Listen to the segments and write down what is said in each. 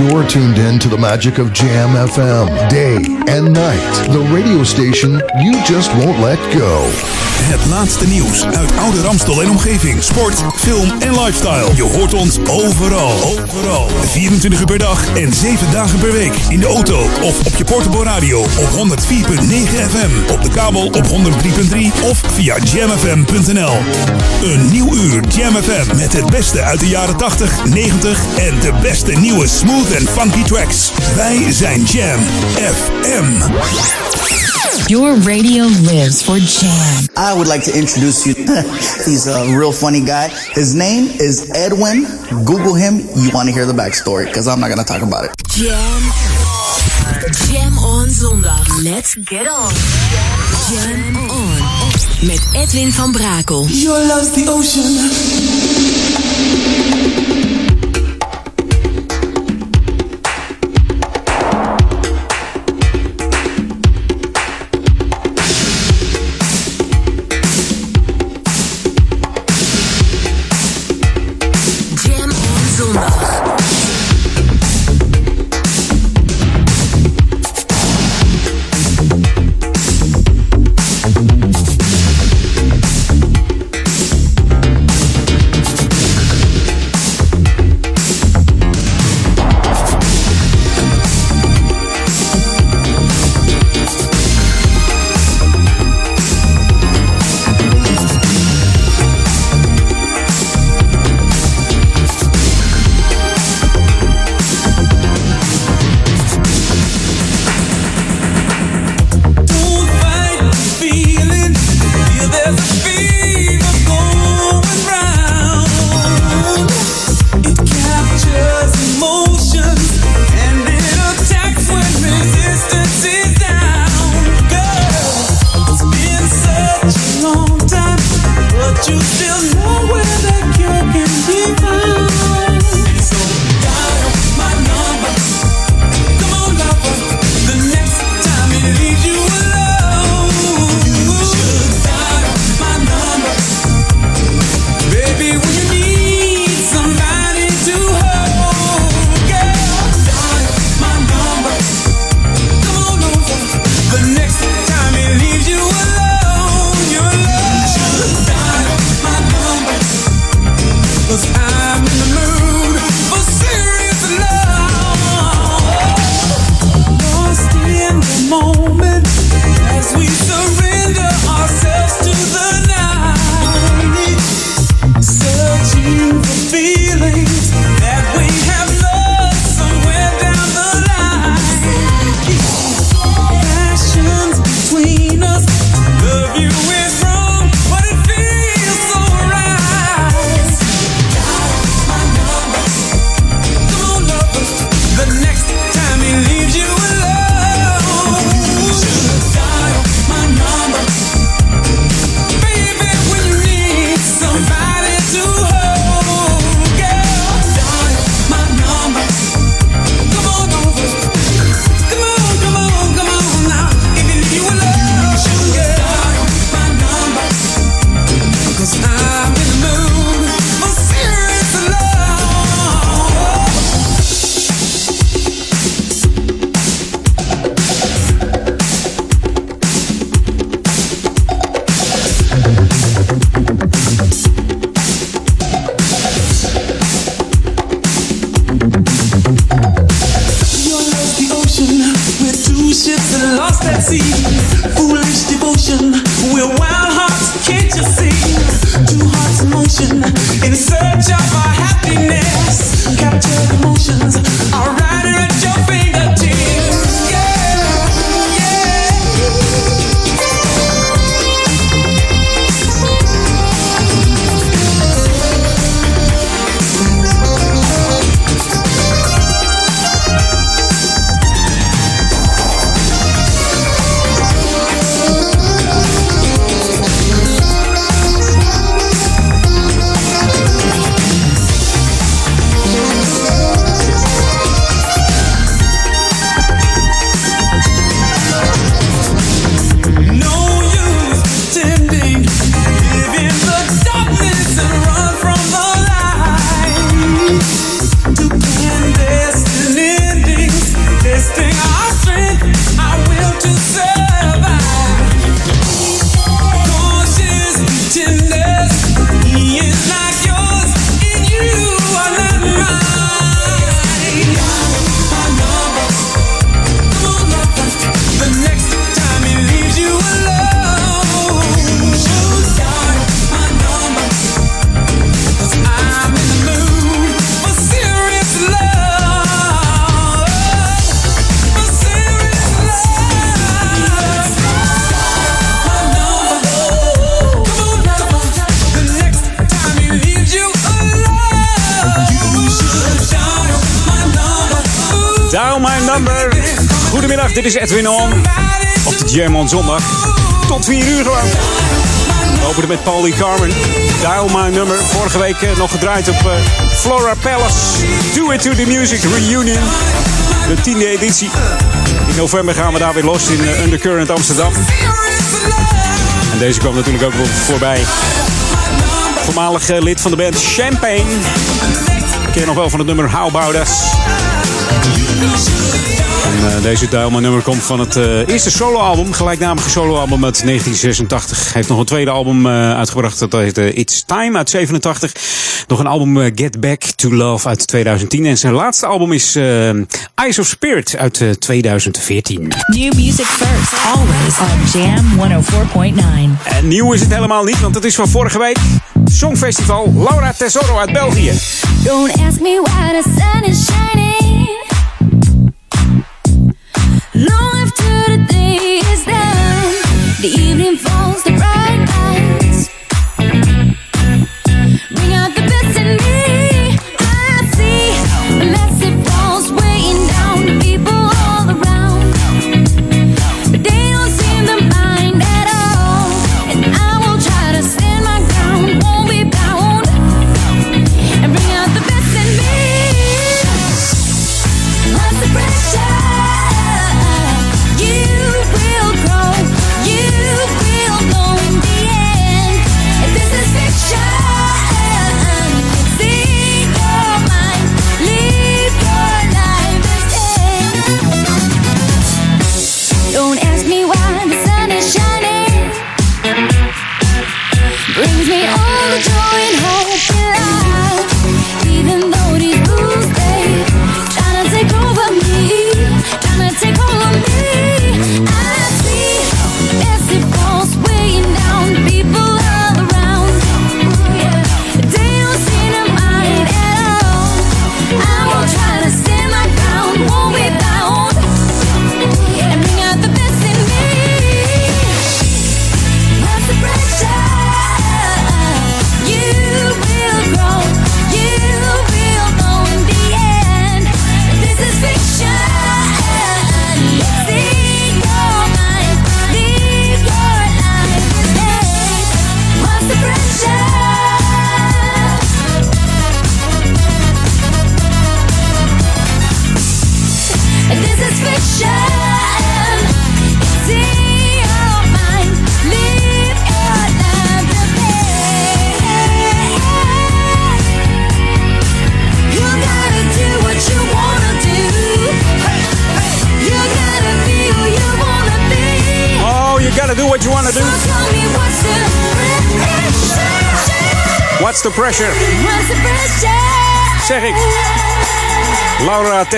You're tuned in to the magic of Jam FM, day and night. The radio station you just won't let go. Het laatste nieuws uit oude Ramstel en omgeving. Sport, film en lifestyle. Je hoort ons overal. Overal. 24 uur per dag en 7 dagen per week. In de auto of op je portable op 104.9 FM. Op de kabel op 103.3 of via jamfm.nl. Een nieuw uur Jam FM met het beste uit de jaren 80, 90 en de beste nieuwe smooth en funky tracks. Wij zijn Jam FM. Your radio lives for Jam. I would like to introduce you. He's a real funny guy. His name is Edwin. Google him. You want to hear the backstory because I'm not going to talk about it. Jam. Jam on zondag. Let's get on. Jam on. Met Edwin van Brakel. Your love's the ocean. Met Paulie Carmen. Dial My Number. Vorige week eh, nog gedraaid op eh, Flora Palace. Do It To The Music Reunion. De tiende editie. In november gaan we daar weer los in eh, Undercurrent Amsterdam. En deze kwam natuurlijk ook voorbij. Voormalig lid van de band Champagne. Ken je nog wel van het nummer How About? En eh, deze My Nummer komt van het eh, eerste soloalbum, gelijknamige soloalbum uit 1986. Hij heeft nog een tweede album eh, uitgebracht, dat heet It's Time uit 87. Nog een album Get Back to Love uit 2010. En zijn laatste album is Eyes of Spirit uit eh, 2014. New music first, always on Jam 104.9. En nieuw is het helemaal niet, want het is van vorige week. Songfestival Laura Tesoro uit België. Don't ask me why the sun is shining. Is done, the evening falls, the bright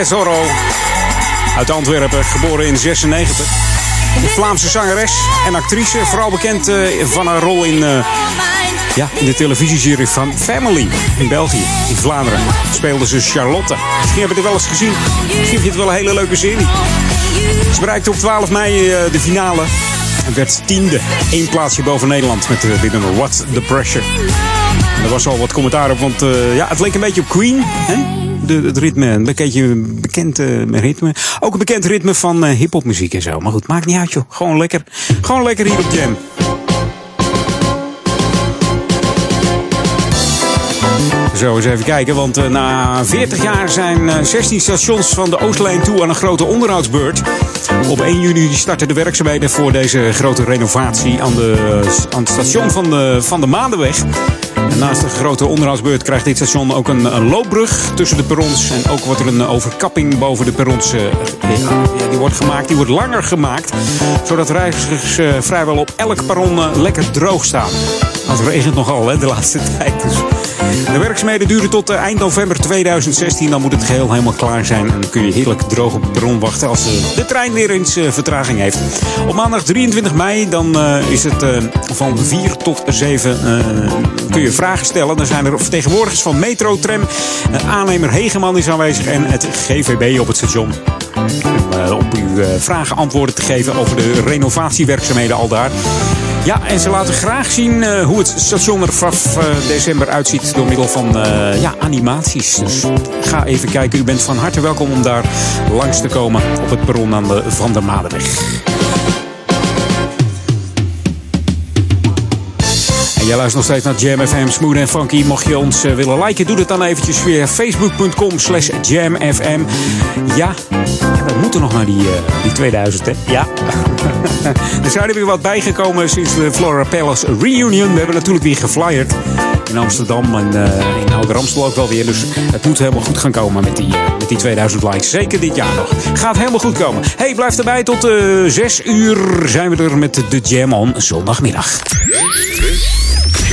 Tesoro. Uit Antwerpen, geboren in 96. Een Vlaamse zangeres en actrice. Vooral bekend eh, van haar rol in, eh, ja, in de televisieserie van Family in België, in Vlaanderen. Speelde ze Charlotte. Misschien heb je het wel eens gezien. Misschien vind je het wel een hele leuke serie. Ze bereikte op 12 mei eh, de finale. En werd tiende. Eén plaatsje boven Nederland met eh, dit nummer What's the Pressure. Er was al wat commentaar op, want ja, het leek een beetje op Queen. Hè? Het ritme, een beetje bekend eh, ritme. Ook een bekend ritme van eh hip-hop muziek en zo. Maar goed, maakt niet uit joh. Gewoon lekker. Gewoon lekker hier op Jam. Zo, eens even kijken, want eh, na 40 jaar zijn eh, 16 stations van de Oostlijn toe aan een grote onderhoudsbeurt. Op 1 juni starten de werkzaamheden voor deze grote renovatie aan, de, aan het station van de, van de Maandenweg. Naast de grote onderhoudsbeurt krijgt dit station ook een, loopbrug tussen de perrons. En ook wordt er een overkapping boven de perrons. ja, die wordt gemaakt, die wordt langer gemaakt. Zodat reizigers eh, vrijwel op elk perron eh, lekker droog staan. Want het regent nogal hè, de laatste tijd. Dus de werkzaamheden duren tot eh, eind november 2016. Dan moet het geheel helemaal klaar zijn. En dan kun je heerlijk droog op het perron wachten als eh, de trein weer eens eh, vertraging heeft. Op maandag 23 mei dan is het van 4 tot 7 eh, kun je vragen stellen. Dan zijn er vertegenwoordigers van Metro, Tram, aannemer Hegeman is aanwezig en het GVB op het station. Om op uw vragen antwoorden te geven over de renovatiewerkzaamheden al daar. Ja, en ze laten graag zien eh, hoe het station er vanaf eh, december uitziet door middel van eh, ja, animaties. Dus ga even kijken. U bent van harte welkom om daar langs te komen op het perron aan de Van der Madenweg. En jij luistert nog steeds naar Jam FM Smooth en Funky. Mocht je ons eh, willen liken, doe dat dan eventjes via facebook.com slash jamfm. Ja, we moeten nog naar die, eh, die 2000, hè? Ja. er zijn er weer wat bijgekomen sinds de Flora Palace Reunion. We hebben natuurlijk weer geflyerd in Amsterdam en eh, in Oude Ramstel ook wel weer. Dus het moet helemaal goed gaan komen met die, met die 2000 likes. Zeker dit jaar nog. Gaat helemaal goed komen. Hey, blijf erbij. Tot eh 6 uur zijn we er met de Jam on zondagmiddag.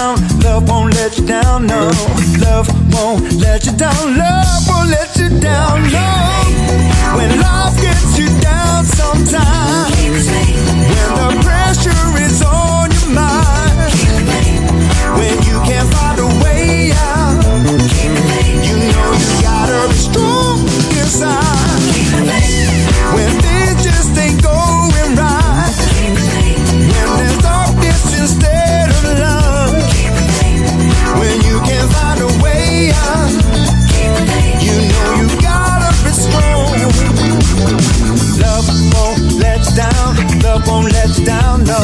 Down. Love won't let you down. No. Love won't let you down. Love won't let you down. No. When love gets you down sometimes. When the Love won't let you down. No.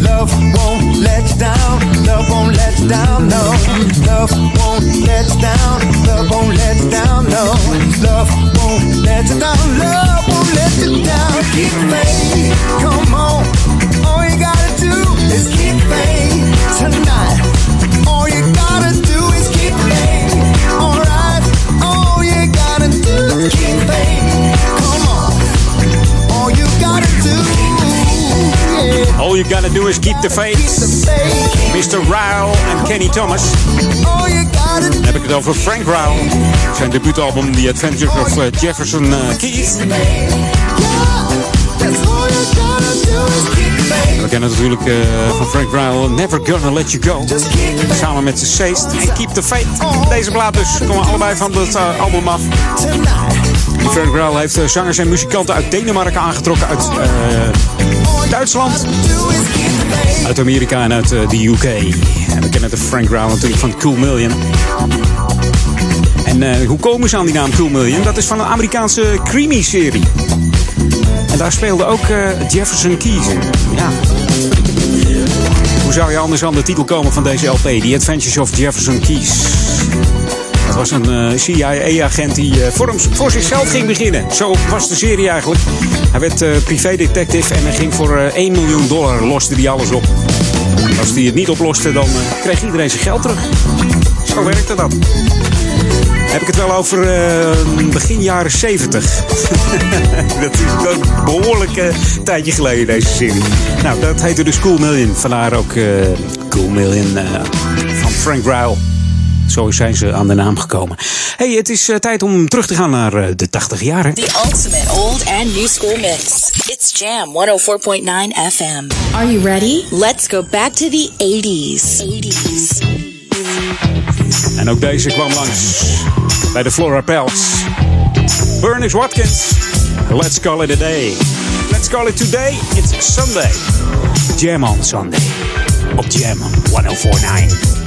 Love won't let you down. Love won't let you down, no. Love won't let you down. Love won't let you down, no. Love won't let you down. Love won't let you down. Keep faith, come on. All you gotta do is keep faith tonight. All you gotta do is keep the faith. Mr. Ryle en Kenny Thomas. All you gotta Dan heb ik het over Frank Ryle. Zijn debuutalbum The Adventures of eh, Jefferson eh, Keith. We kennen natuurlijk eh, van Frank Ryle Never Gonna Let You Go. Samen met zijn Seest en Keep the Faith. Deze plaat dus komen allebei van het eh, album af. Frank Ryle heeft eh, zangers en muzikanten uit Denemarken aangetrokken, uit Duitsland, uit Amerika en uit de UK. En we kennen de Frank Ryle natuurlijk van Cool Million. En hoe komen ze aan die naam Cool Million? Dat is van een Amerikaanse creamy-serie. En daar speelde ook Jefferson Keys in. Ja. Zou je anders aan de titel komen van deze LP? The Adventures of Jefferson Keys. Dat was een eh, CIA-agent die eh, voor, voor zichzelf ging beginnen. Zo was de serie eigenlijk. Hij werd eh privédetective en hij ging voor eh 1 miljoen dollar, loste hij alles op. Als hij het niet oploste, dan kreeg iedereen zijn geld terug. Zo werkte dat. Heb ik het wel over eh, begin jaren 70. dat is ook een behoorlijk eh, tijdje geleden, deze serie. Nou, dat heette dus Cool Million. Vandaar ook eh, Cool Million eh, van Frank Ryle. Zo zijn ze aan de naam gekomen. hey, het is tijd om terug te gaan naar de 80 jaren. The ultimate old and new school mix. It's Jam 104.9 FM. Are you ready? Let's go back to the 80s. 80s. En ook deze kwam langs bij de Flora Pels. Bernice Watkins. Let's call it a day. Let's call it today. It's Sunday. Jam on Sunday. Op Jam 1049.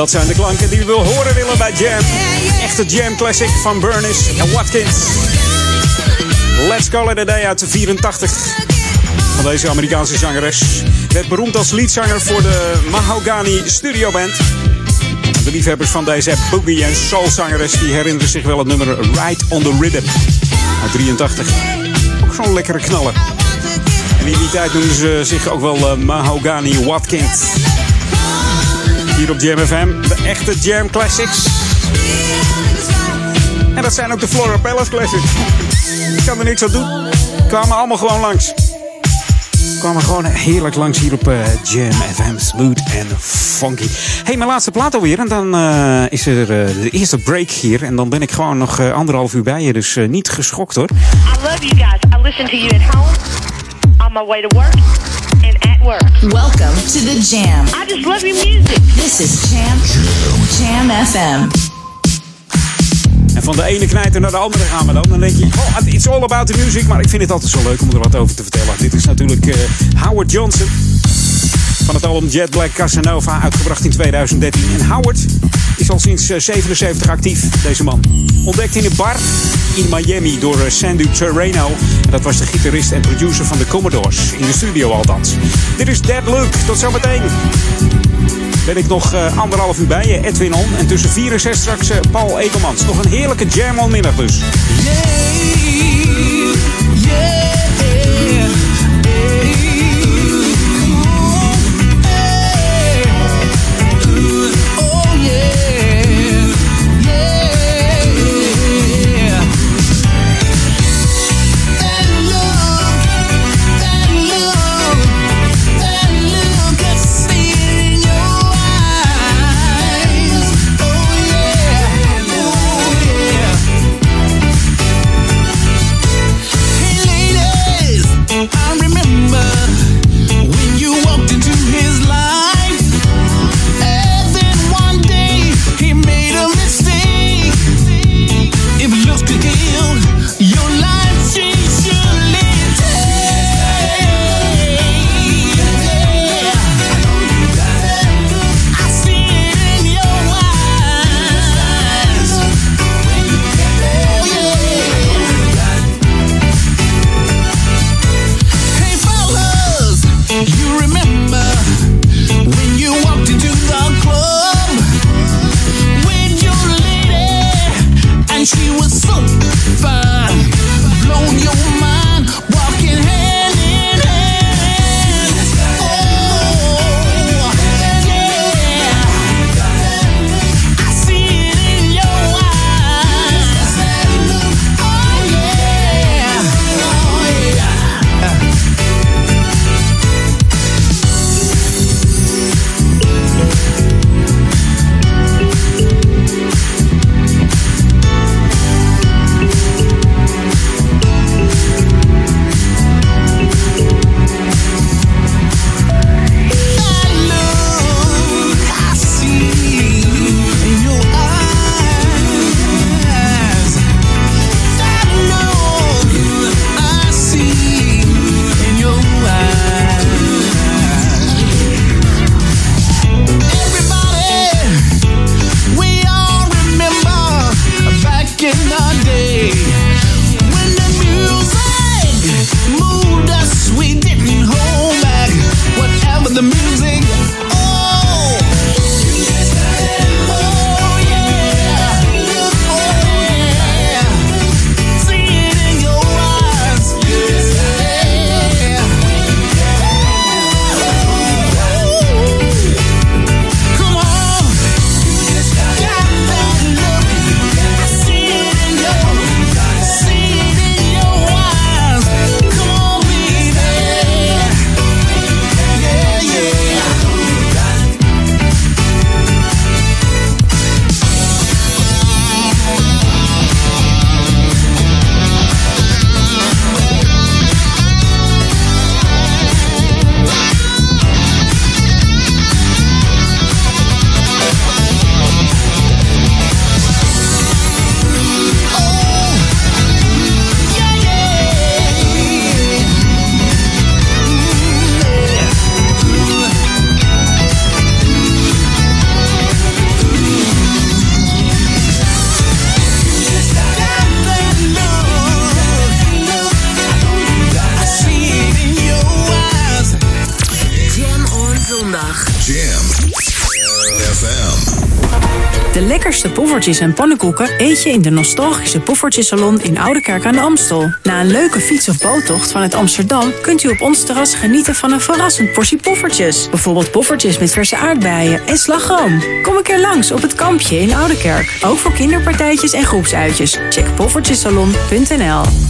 Dat zijn de klanken die we wil horen willen bij Jam. Echte Jam Classic van Burnis en Watkins. Let's Call It A Day uit de 84 van deze Amerikaanse zangeres. Werd beroemd als leadzanger voor de Mahogany Studio Band. De liefhebbers van deze boogie en soulzangeres die herinneren zich wel het nummer Ride on the Rhythm uit 83. Ook zo'n lekkere knaller. En in die tijd noemden ze zich ook wel eh, Mahogany Watkins. Hier op Jam FM, de echte Jam Classics. En dat zijn ook de Flora Palace Classics. Ik kan er niks aan doen. Kwamen allemaal gewoon langs. Kwamen gewoon heerlijk langs hier op eh, Jam FM. Smooth en funky. hey, mijn laatste plaat alweer. En dan eh, is er eh, de eerste break hier. En dan ben ik gewoon nog anderhalf uur bij je. Dus niet geschokt hoor. I love you guys. I listen to you at home, on my way to work, and at work. Welcome to the Jam. I just love your music. This is Jam Jam FM. En van de ene knijter naar de andere gaan we dan. Dan denk je, oh, it's all about the music. Maar ik vind het altijd zo leuk om er wat over te vertellen. Dit is natuurlijk eh, Howard Johnson. Van het album Jet Black Casanova, uitgebracht in 2013. En Howard is al sinds eh, 77 actief, deze man. Ontdekt in een bar in Miami door eh, Sandu Terreno. En dat was de gitarist en producer van de Commodores. In de studio althans. Dit is Dead Luke. Tot zometeen. Ben ik nog eh, anderhalf uur bij je, Edwin On. En tussen 4 en 6 straks eh, Paul Ekelmans. Nog een heerlijke jam al middag dus. Poffertjes en pannenkoeken eet je in de nostalgische Poffertjesalon in Oudekerk aan de Amstel. Na een leuke fiets- of boottocht vanuit Amsterdam kunt u op ons terras genieten van een verrassend portie poffertjes. Bijvoorbeeld poffertjes met verse aardbeien en slagroom. Kom een keer langs op het kampje in Oudekerk. Ook voor kinderpartijtjes en groepsuitjes. Check poffertjesalon.nl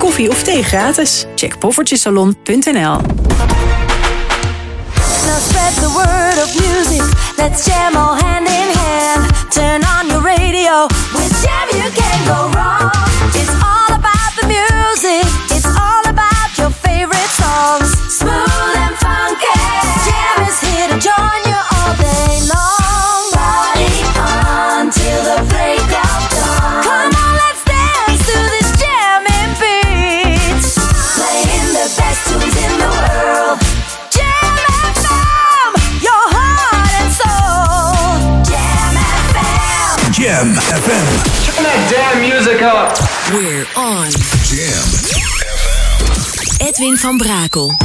koffie of thee gratis. Check poffertjesalon.nl Now spread the word of music. Let's jam all hand in hand. Turn on your radio. With jam you can't go wrong. We're on. Jam Edwin van Brakel.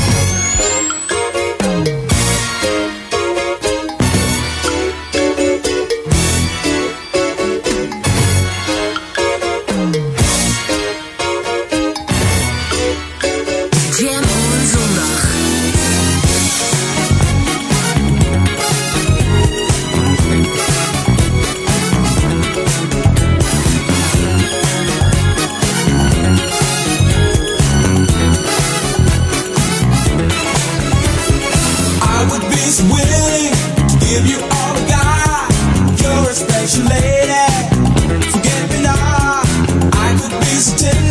I would be so willing to give you all I got. You're a special lady. Forget me not. I could be so tender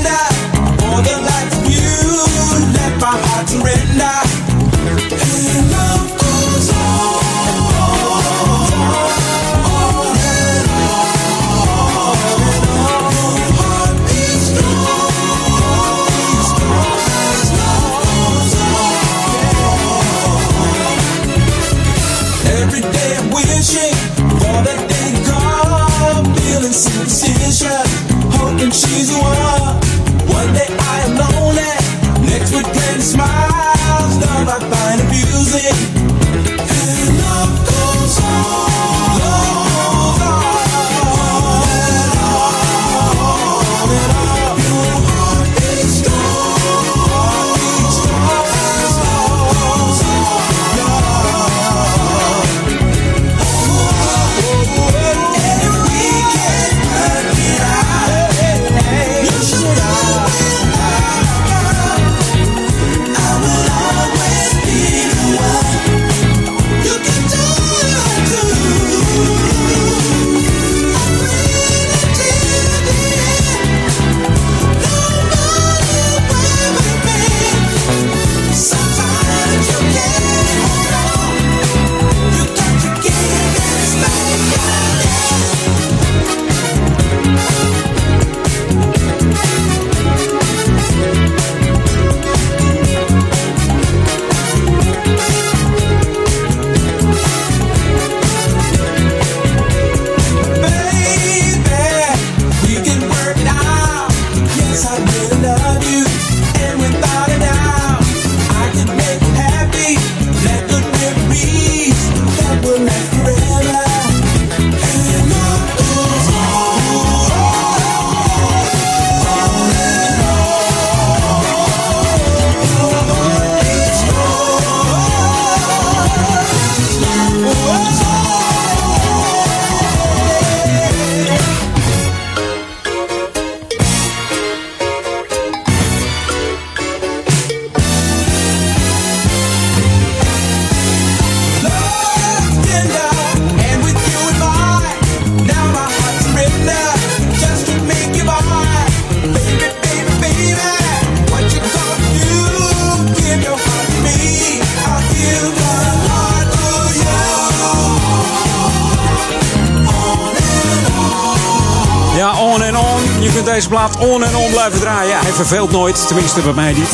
verveelt nooit, tenminste bij mij niet.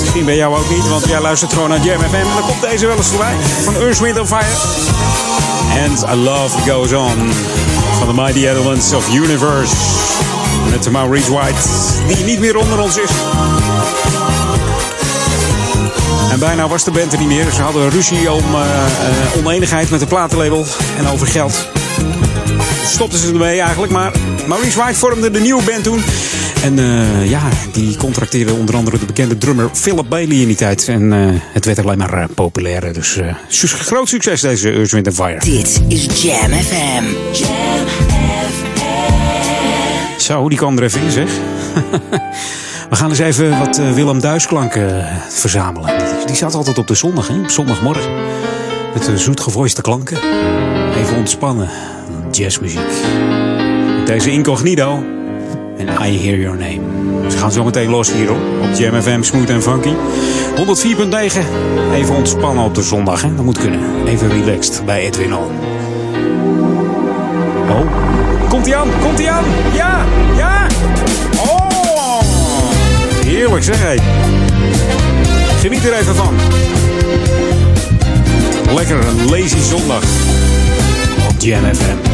Misschien bij jou ook niet, want jij luistert gewoon naar Jam FM. En dan komt deze wel eens voorbij. Van Earth, Wind Fire. And A Love Goes On. Van The Mighty Elements of Universe. Met Maurice White, die niet meer onder ons is. En bijna was de band er niet meer. Ze hadden ruzie om uh, oneenigheid met de platenlabel en over geld. Stopten ze ermee eigenlijk, maar Maurice White vormde de nieuwe band toen. En uh, ja, die contracteerde onder andere de bekende drummer Philip Bailey in die tijd. En het werd alleen maar populairder. Dus groot succes deze Earth, Wind Fire. Dit is Jam FM. Jam FM. Zo, die kwam er even in zeg. We gaan eens even wat uh, Willem Duisklanken uh, verzamelen. Die, die staat altijd op de zondag, hè? op zondagmorgen. Met de zoetgevoiste klanken. Even ontspannen. Jazzmuziek. Deze incognito. En I Hear Your Name. Ze gaan zo meteen los hier op. Jam Smooth en Funky. 104.9. Even ontspannen op de zondag, hè? Dat moet kunnen. Even relaxed bij Edwin On. Oh. Komt hij aan? Komt hij aan? Ja! Ja! Oh! Heerlijk zeg hé. Geniet er even van. Lekker een lazy zondag. Op Jam FM.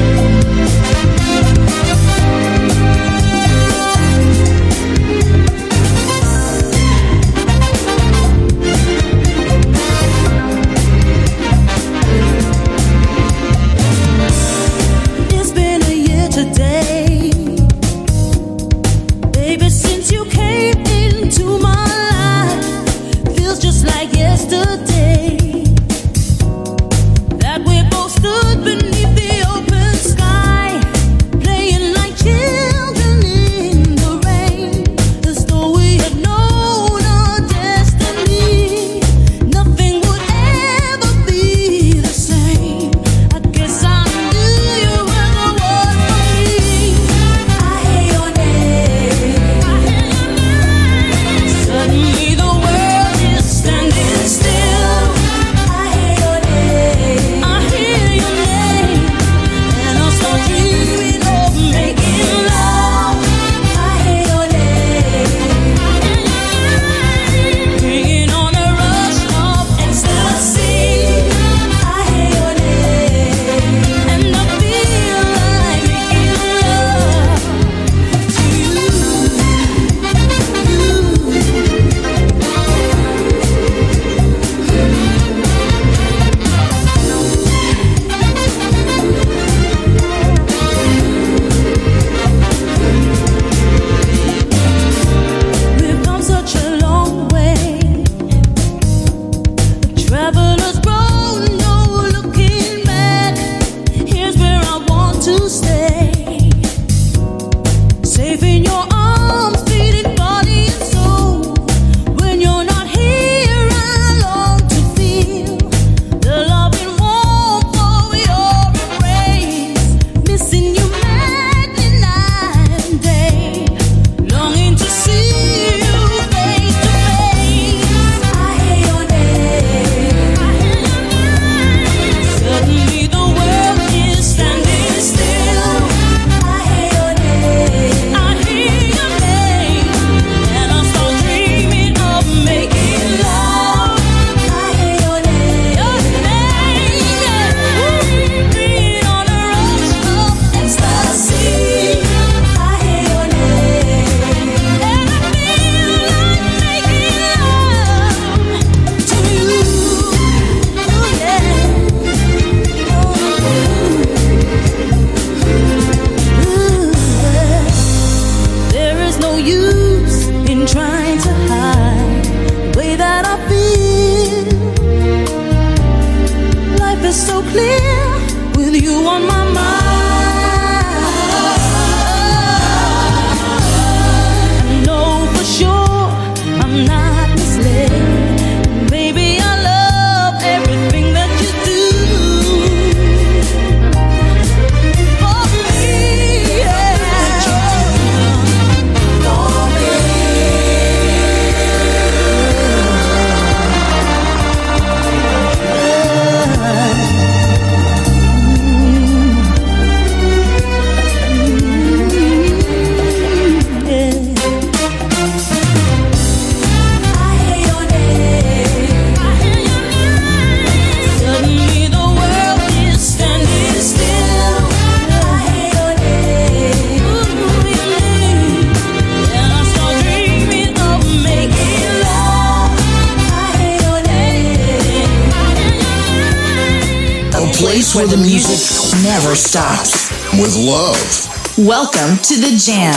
with love. Welcome to the Jam.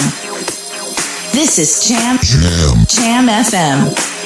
This is Jam. Jam. Jam FM.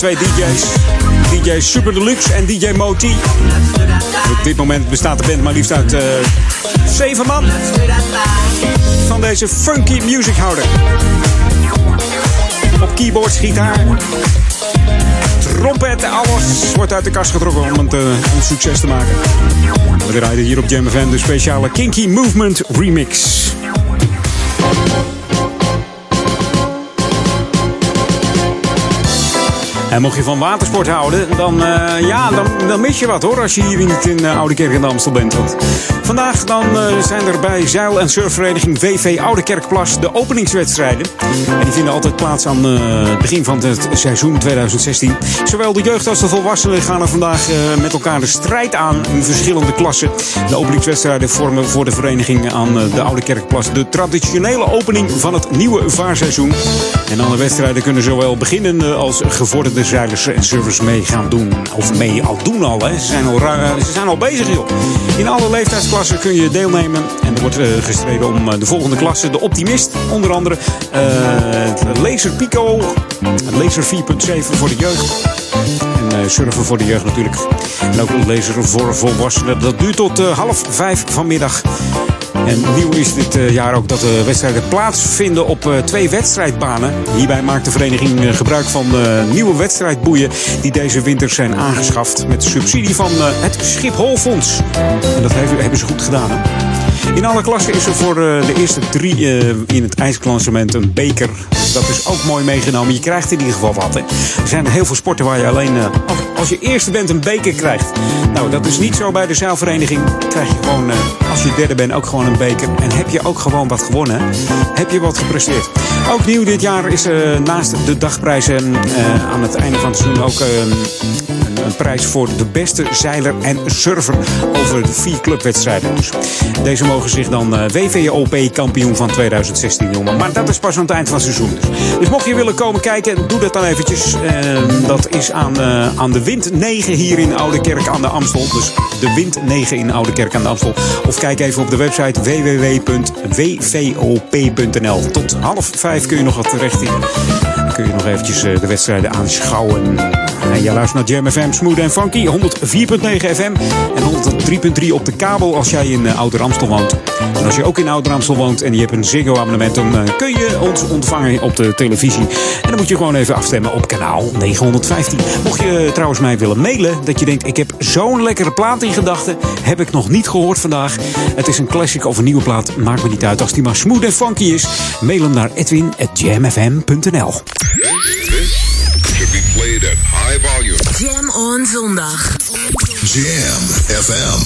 twee DJ's. DJ Super Deluxe en DJ Moti. Op dit moment bestaat de band maar liefst uit eh, zeven man. Van deze funky music houden. Op keyboards, gitaar, trompet, alles wordt uit de kast getrokken om het eh, succes te maken. We rijden hier op Jam de speciale Kinky Movement Remix. En mocht je van watersport houden, dan, eh, ja, dan, dan mis je wat hoor. Als je hier niet in uh, Oude Kerk in Amstel bent. Vandaag dan, eh, zijn er bij zeil- en surfvereniging VV Oude Kerkplas de openingswedstrijden. En die vinden altijd plaats aan het begin van het seizoen 2016. Zowel de jeugd als de volwassenen gaan er vandaag met elkaar de strijd aan in verschillende klassen. De openingswedstrijden vormen voor de vereniging aan de Oude Kerkplas de traditionele opening van het nieuwe vaarseizoen. En alle wedstrijden kunnen zowel beginnende als gevorderde zeilers en surfers mee gaan doen. Of mee al doen al, hè. Ze, zijn al, ru- ze zijn al bezig, joh. In alle leeftijdsklassen kun je deelnemen. En er wordt eh, gestreden om eh, de volgende klasse. De Optimist, onder andere. eh, het Laser Pico. Het Laser 4.7 voor de jeugd. En eh, surfen voor de jeugd natuurlijk. En ook lezen voor volwassenen. Dat duurt tot eh, half vijf vanmiddag. En nieuw is dit eh, jaar ook dat de wedstrijden plaatsvinden op eh, twee wedstrijdbanen. Hierbij maakt de vereniging eh, gebruik van nieuwe wedstrijdboeien die deze winter zijn aangeschaft met subsidie van het Schipholfonds. En dat hebben ze goed gedaan. Hè? In alle klassen is er voor eh, de eerste drie eh, in het ijsklassement een beker. Dat is ook mooi meegenomen. Je krijgt in ieder geval wat. Er zijn heel veel sporten waar je alleen eh, als, je eerste bent een beker krijgt. Nou, dat is niet zo bij de zeilvereniging. Krijg je gewoon, als je derde bent, ook gewoon een beker. En heb je ook gewoon wat gewonnen. Heb je wat gepresteerd. Ook nieuw dit jaar is naast de dagprijzen aan het einde van het seizoen ook... een, prijs voor de beste zeiler en surfer over de vier clubwedstrijden. Dus deze mogen zich dan eh, WVOP-kampioen van 2016 noemen. Maar dat is pas aan het eind van het seizoen. Dus, dus mocht je willen komen kijken, doe dat dan eventjes. Eh, dat is aan, eh, aan de Wind 9 hier in Oude Kerk aan de Amstel. Dus de Wind 9 in Oude Kerk aan de Amstel. Of kijk even op de website www.wvop.nl. Tot half vijf kun je nog wat terecht in. Dan kun je nog eventjes eh, de wedstrijden aanschouwen. En je luistert naar Jam Smooth en Funky, 104.9 FM en 103.3 op de kabel als jij in uh, Ouder Amstel woont. En als je ook in Ouder Amstel woont en je hebt een Ziggo abonnement, dan uh, kun je ons ontvangen op de televisie. En dan moet je gewoon even afstemmen op kanaal 915. Mocht je trouwens mij willen mailen, dat je denkt ik heb zo'n lekkere plaat in gedachten, heb ik nog niet gehoord vandaag. Het is een classic of een nieuwe plaat, maakt me niet uit als die maar smooth en funky is. Mail hem naar edwin.jamfm.nl. Jam on zondag. Jam FM.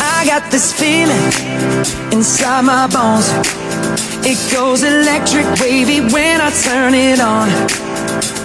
I got this feeling inside my bones. It goes electric wavy when I turn it on.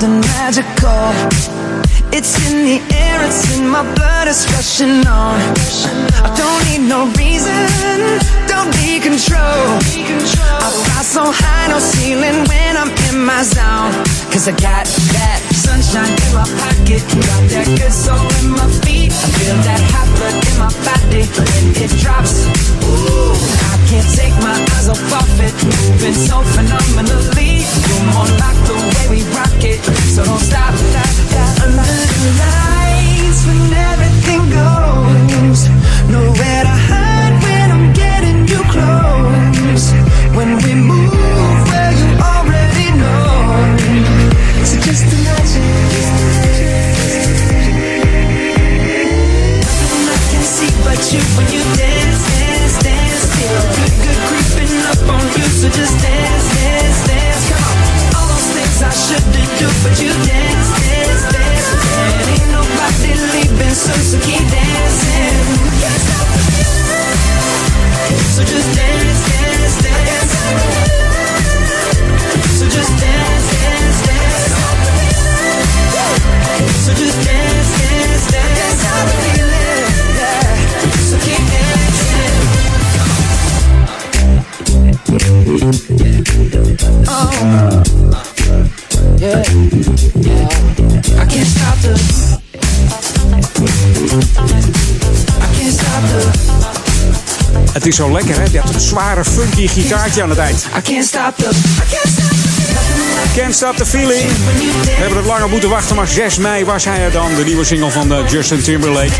something magical. It's in the air, it's in my blood, it's rushing on. I don't need no reason, don't need control. I fly so high, no ceiling when I'm in my zone. Cause I got that sunshine in my pocket, got that good soul in my feet. I feel that hot blood in my body when it drops. Ooh, I can't take my eyes off of it, moving so phenomenally. You're more like the way we rock it, so don't stop. stop. Under the lights, when everything goes, nowhere to When we move, well you already know. So just imagine. Nothing I can see but you when you dance, dance, dance. Feel good, creeping up on you. So just dance, dance, dance. Come on. All those things I should do, but you dance, dance, dance. And ain't nobody leaving, so, keep dancing. So just dance, Het is zo lekker, hè? Je hebt een zware, funky gitaartje aan het eind. I can't stop the. I can't stop the. Can't Stop the Feeling. We hebben het langer moeten wachten, maar 6 mei was hij er dan. De nieuwe single van eh, Justin Timberlake.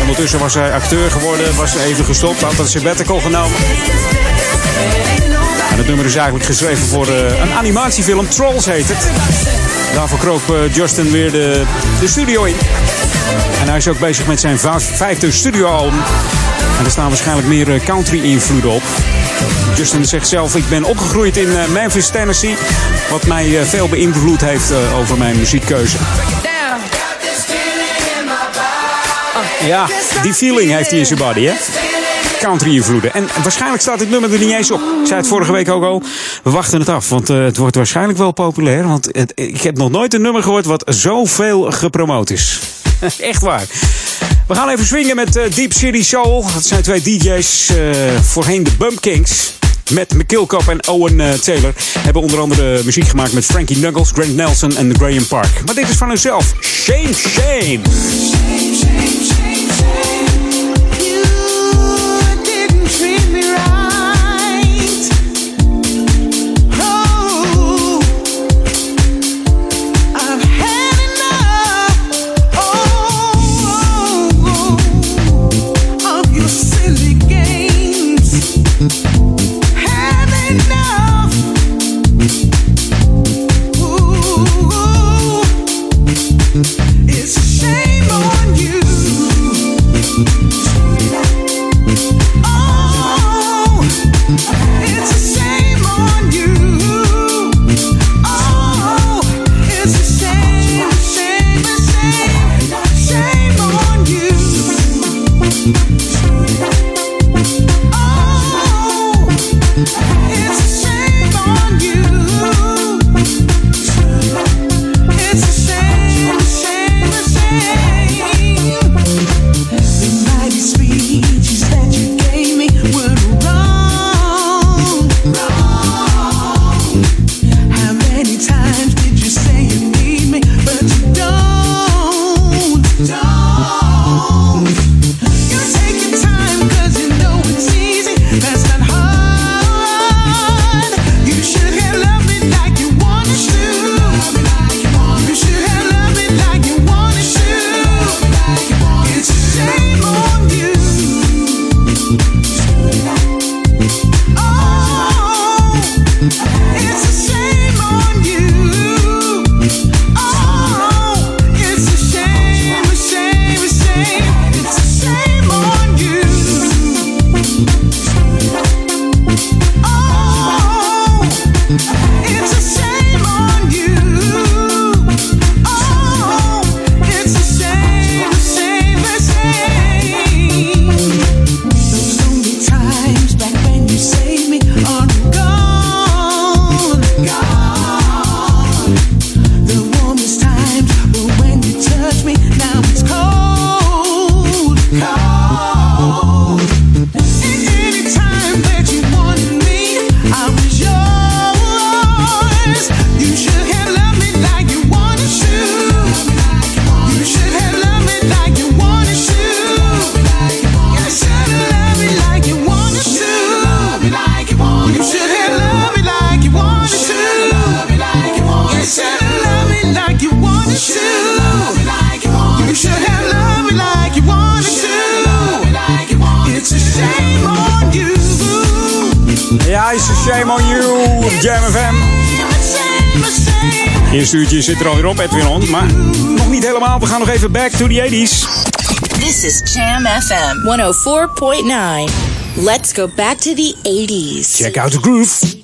Ondertussen was hij acteur geworden, was even gestopt, had een sabbatical genomen. En het nummer is eigenlijk geschreven voor eh, een animatiefilm, Trolls heet het. Daarvoor kroop eh, Justin weer de, de studio in. En hij is ook bezig met zijn vijfde studioalbum. En er staan waarschijnlijk meer eh, country-invloeden op. Justin zegt zelf, ik ben opgegroeid in Memphis, Tennessee. Wat mij veel beïnvloed heeft over mijn muziekkeuze. Ja, die feeling heeft hij in zijn body, hè? Country-invloeden. En waarschijnlijk staat dit nummer er niet eens op. Ik zei het vorige week ook al. We wachten het af, want eh, het wordt waarschijnlijk wel populair. Want het, ik heb nog nooit een nummer gehoord wat zoveel gepromoot is. Echt waar. We gaan even swingen met eh, Deep City Soul. Dat zijn twee DJ's, eh, voorheen de Bump Kings. Met McKillcop en Owen Taylor. Hebben onder andere muziek gemaakt met Frankie Knuckles, Grant Nelson en Graham Park. Maar dit is van hunzelf. Shame, shame. didn't is a shame on you. Jam FM. Eerste uurtje zit er alweer op, Edwin On. Maar nog niet helemaal. We gaan nog even back to the 80s. This is Jam FM 104.9. Let's go back to the 80s. Check out the groove.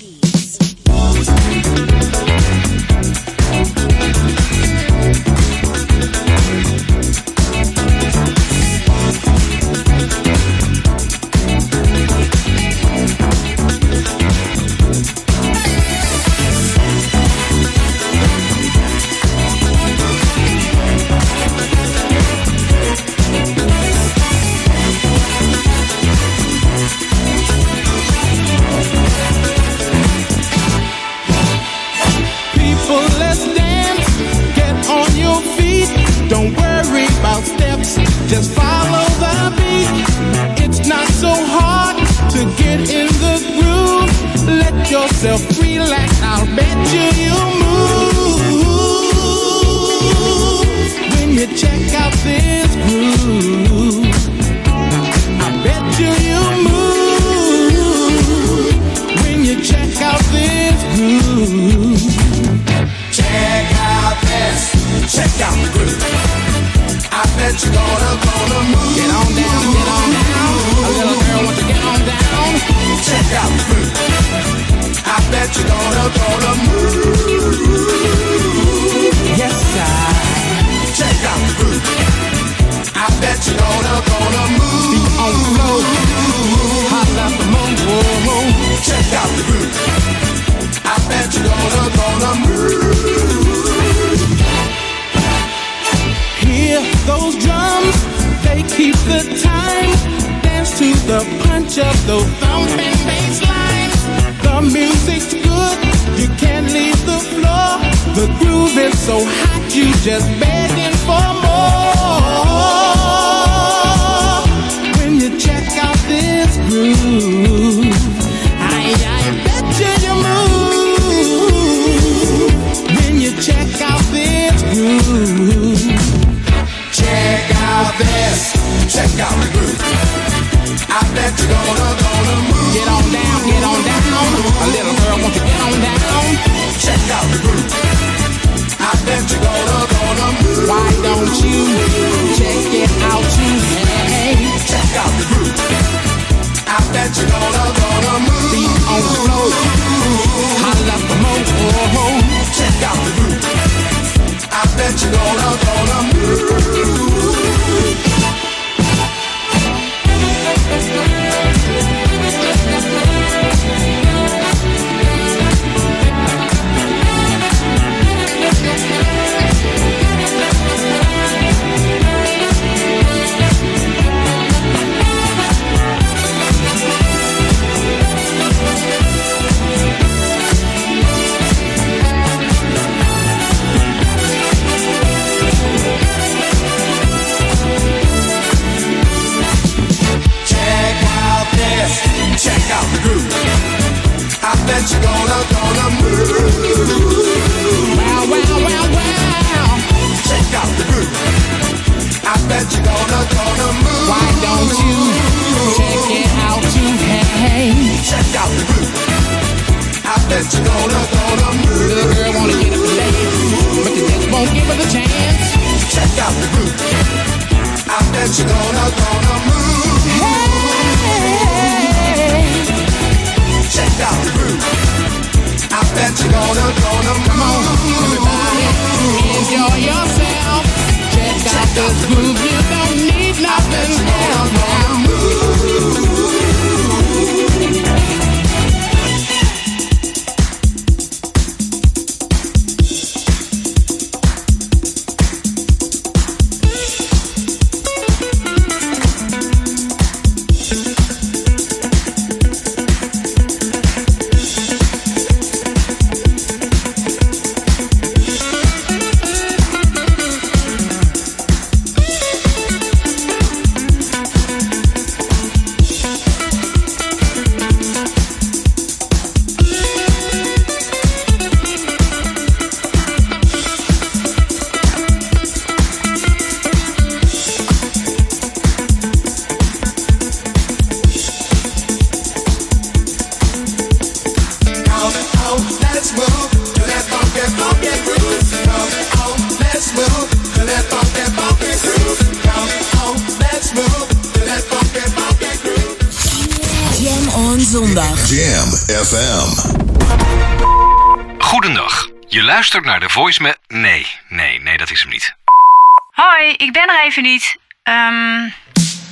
niet. Ehm,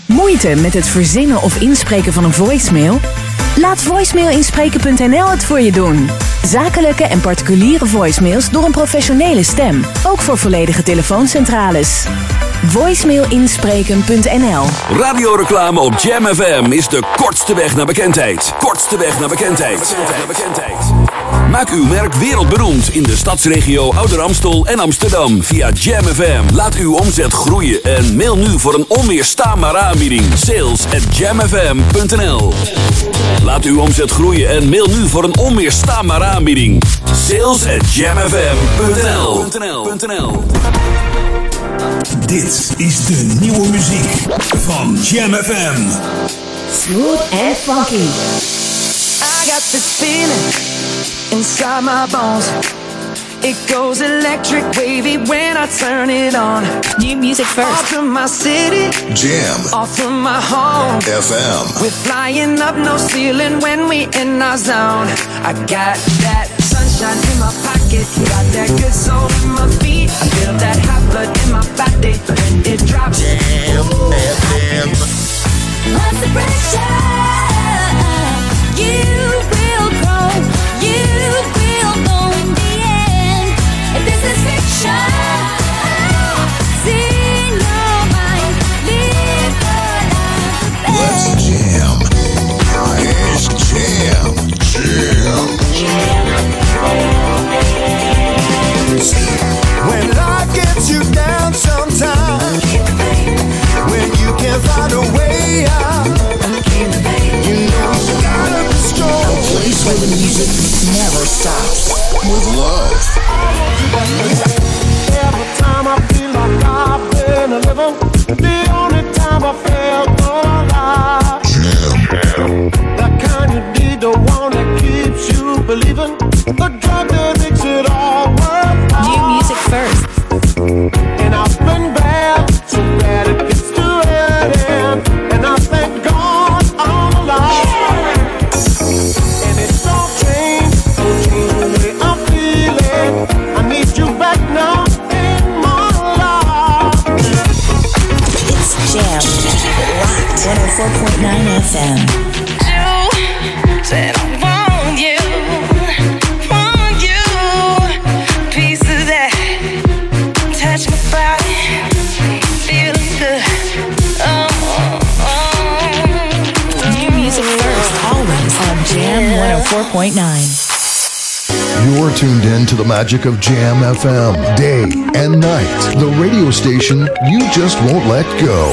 Moeite met het verzinnen of inspreken van een voicemail? Laat voicemailinspreken.nl het voor je doen. Zakelijke en particuliere voicemails door een professionele stem. Ook voor volledige telefooncentrales. Voicemailinspreken.nl Radioreclame op Jam FM is de kortste weg naar bekendheid. Kortste weg naar bekendheid. bekendheid. Maak uw merk wereldberoemd in de stadsregio Ouder Amstel en Amsterdam via Jam FM. Laat uw omzet groeien en mail nu voor een onweerstaanbare aanbieding. Sales at jamfm.nl Laat uw omzet groeien en mail nu voor een onweerstaanbare aanbieding. Sales at jamfm.nl Dit is de nieuwe muziek van Jam FM. Smooth and funky. I got this feeling inside my bones. It goes electric wavy when I turn it on. New music first. Off from my city, Jam off from my home. FM. We're flying up no ceiling when we in our zone. I got that sunshine in my pocket, got that good soul in my feet. I feel that hot blood in my body when it drops. Jam FM. What's the pressure? Magic of Jam FM, day and night. The radio station you just won't let go.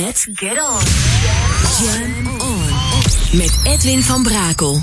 Jam on zondag. Let's get on. Jam on. Met Edwin van Brakel.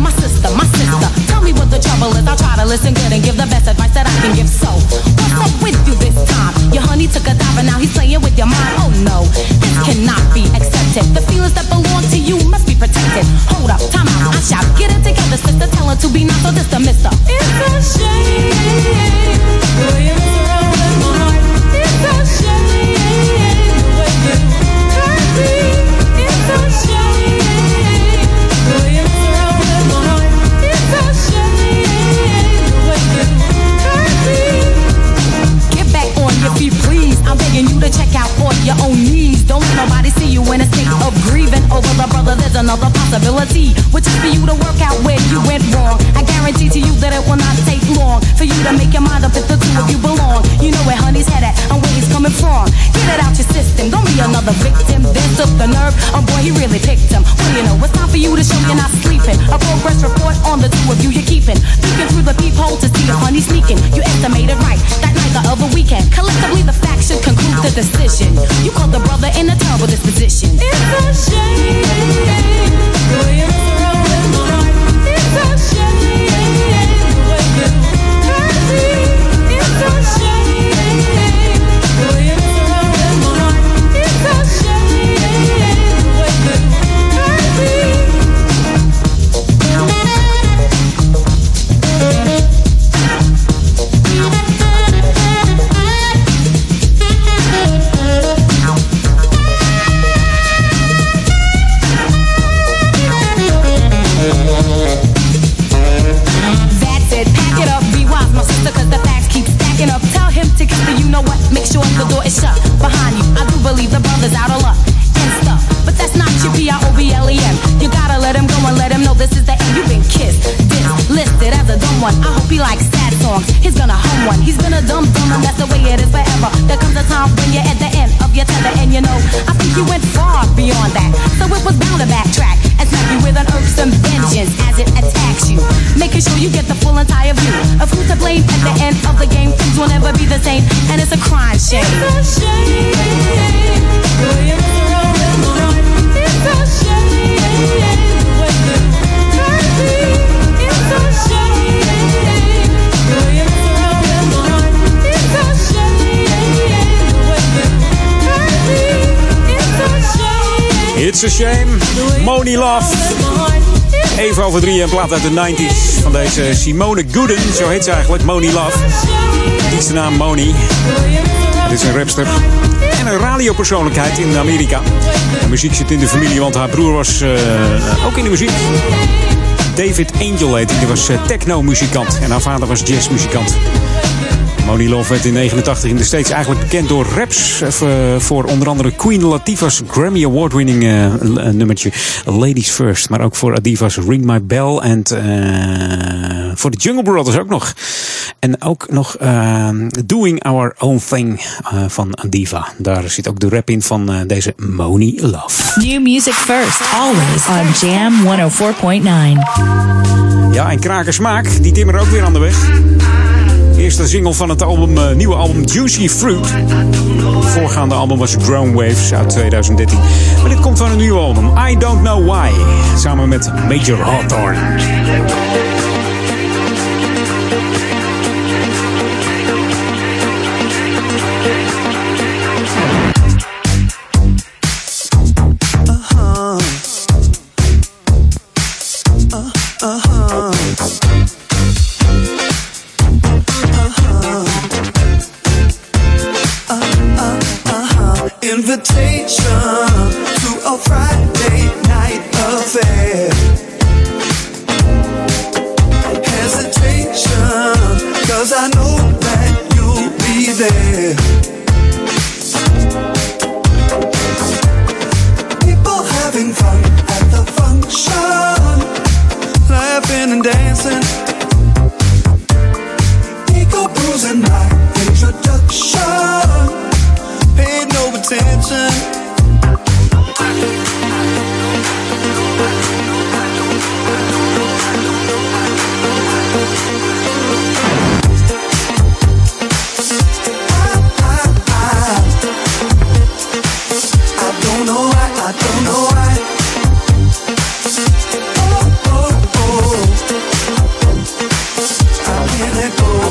My sister, my sister, tell me what the trouble is. I'll try to listen good and give the best advice that I can give. So, up with you this time? Your honey took a dive and now he's playing with your mind. Oh no, this cannot be accepted. The feelings that belong to you must be protected. Hold up, time out. I shout, get it together, sister. Tell her to be not so the mister. It's a shame. the way you mess with my heart. It's a shame. the way you hurt me. Begging you to check out on your own knees. Don't let nobody see you in a state of grieving over the brother. There's another possibility, which is for you to work out where you went wrong. I guarantee to you that it will not take long for you to make your mind up if the two of you belong. You know where honey's head at and where he's coming from. Get it out your system. Don't be another victim. Then took the nerve. Oh boy, he really picked him. What do you know? It's time for you to show you're not sleeping. A progress report on the two of you you're keeping. Peeking through the peephole to see if honey's sneaking. You estimated right that night the other weekend. Collectively, the facts should conclude the decision. You called the brother in a terrible disposition. It's a shame. mess around with my heart. It's a shame. It's a shame. Moni Love. Even over drie, een plaat uit de 90s van deze Simone Gooden. Zo heet ze eigenlijk, Moni Love. Dienste naam Moni. Dit is een rapster en een radiopersoonlijkheid in Amerika. De muziek zit in de familie, want haar broer was eh, ook in de muziek. David Angel heet hij, die was eh, techno-muzikant. En haar vader was jazzmuzikant. Moni Love werd in 89 in de States eigenlijk bekend door raps. eh, voor onder andere Queen Latifah's Grammy Award-winning eh, l- nummertje Ladies First. Maar ook voor Adiva's Ring My Bell. En eh, voor de Jungle Brothers ook nog. En ook nog eh, Doing Our Own Thing eh, van Diva. Daar zit ook de rap in van eh, deze Moni Love. New music first, always on Jam 104.9. Ja, en Kraker Smaak, die timmeren ook weer aan de weg. Eerste single van het album, eh, nieuwe album Juicy Fruit. Het voorgaande album was Drone Waves uit 2013. Maar dit komt van een nieuwe album, I Don't Know Why. Samen met Major Hawthorne.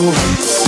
It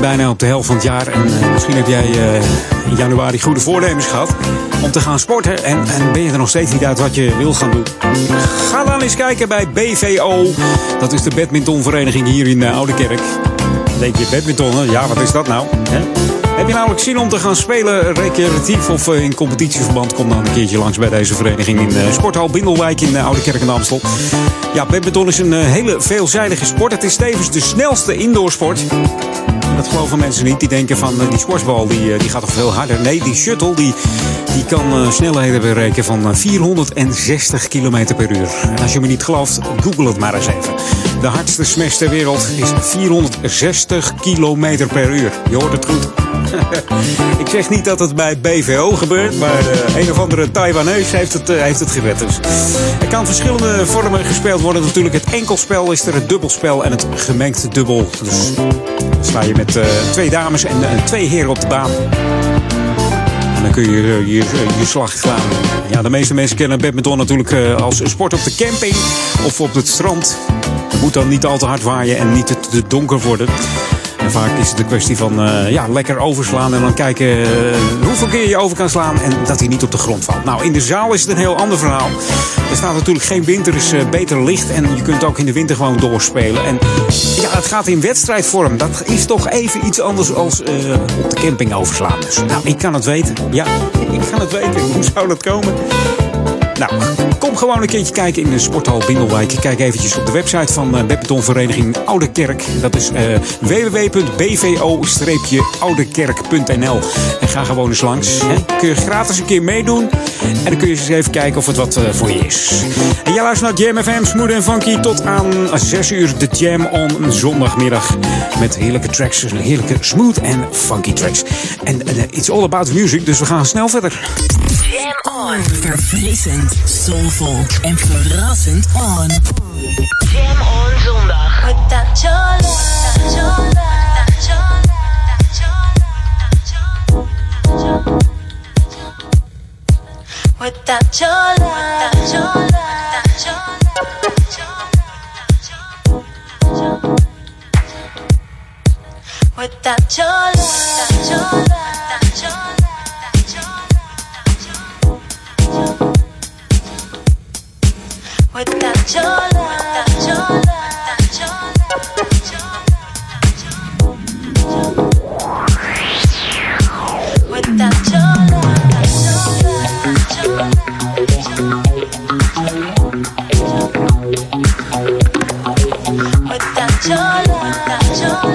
2016, bijna op de helft van het jaar. En eh, misschien heb jij eh, in januari goede voornemens gehad om te gaan sporten. En, en ben je er nog steeds niet uit wat je wil gaan doen? Ga dan eens kijken bij BVO. Dat is de badmintonvereniging hier in uh, Oudekerk. Dan denk je, badminton, ja, wat is dat nou? Heb je namelijk zin om te gaan spelen recreatief of eh, in competitieverband? Kom dan een keertje langs bij deze vereniging in uh, Sporthal Bindelwijk in Oude Kerk en Amstel. Ja, badminton is een hele veelzijdige sport. Het is tevens de snelste indoorsport. Dat geloven mensen niet. Die denken van die squashbal die, die gaat toch veel harder. Nee, die shuttle die, die kan snelheden bereiken van 460 km per uur. En als je me niet gelooft, google het maar eens even. De hardste smash ter wereld is 460 km per uur. Je hoort het goed. ik zeg niet dat het bij BVO gebeurt, maar een of andere Taiwanese heeft het, heeft het gered. Dus. Er kan verschillende vormen gespeeld worden. Natuurlijk het enkelspel is er, het dubbelspel en het gemengd dubbel. Dus sta je met uh, twee dames en twee heren op de baan. En dan kun je je, je, je slag slaan. Ja, de meeste mensen kennen badminton natuurlijk als sport op de camping of op het strand. Het moet dan niet al te hard waaien en niet te donker worden. Vaak is het een kwestie van uh, ja, lekker overslaan en dan kijken uh, hoeveel keer je over kan slaan en dat hij niet op de grond valt. Nou, in de zaal is het een heel ander verhaal. Er staat natuurlijk geen winter, is uh, beter licht en je kunt ook in de winter gewoon doorspelen. En ja, het gaat in wedstrijdvorm. Dat is toch even iets anders als op de camping overslaan. Dus nou, ik kan het weten. Ja, ik kan het weten. Hoe zou dat komen? Nou, kom gewoon een keertje kijken in de sporthal Bindelwijk. Kijk eventjes op de website van uh, badmintonvereniging Oude Kerk. Dat is uh, www.bvo-oudekerk.nl En ga gewoon eens langs. Hè. Kun je gratis een keer meedoen. En dan kun je eens even kijken of het wat uh, voor je is. En jij luistert naar Jam FM, Smooth en Funky. Tot aan 6 uur de Jam on zondagmiddag. Met heerlijke tracks, heerlijke smooth en funky tracks. En it's all about music, dus we gaan snel verder. Jam on. Verfrissend, soulful en verrassend on. Jam on zondag. Without your love, your love, your love, Without your love, your love, Without your love, Without your love, Without your love, Without your love, your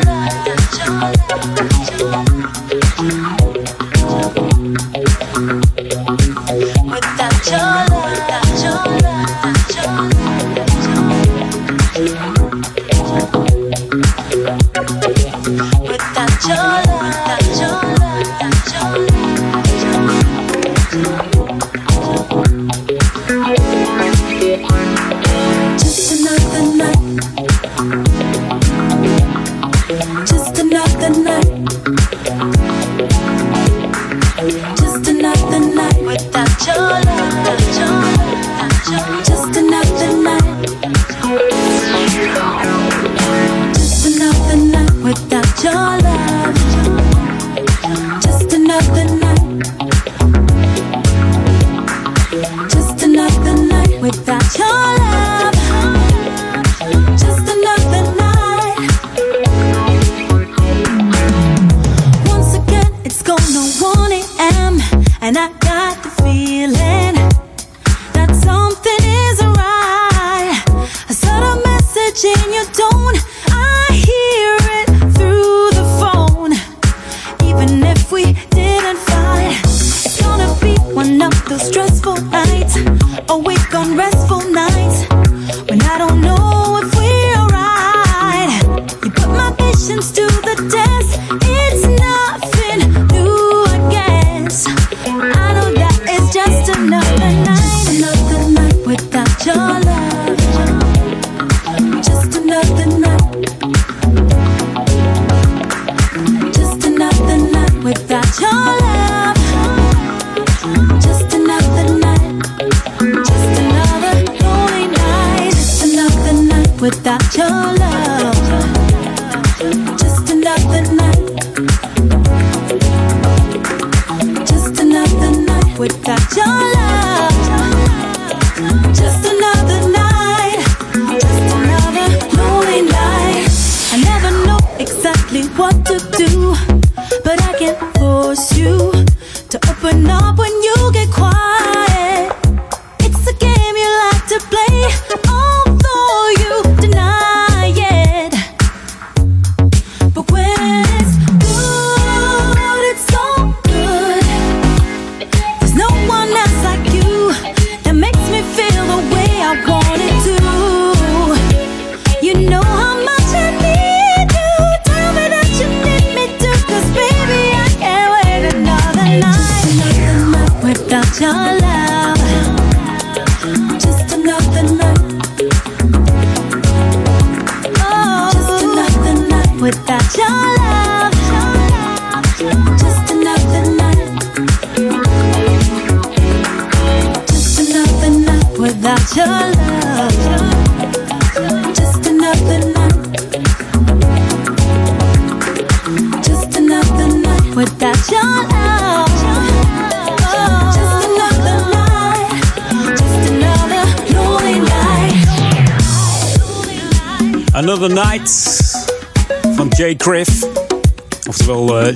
Just another lonely night. Just another night without your love.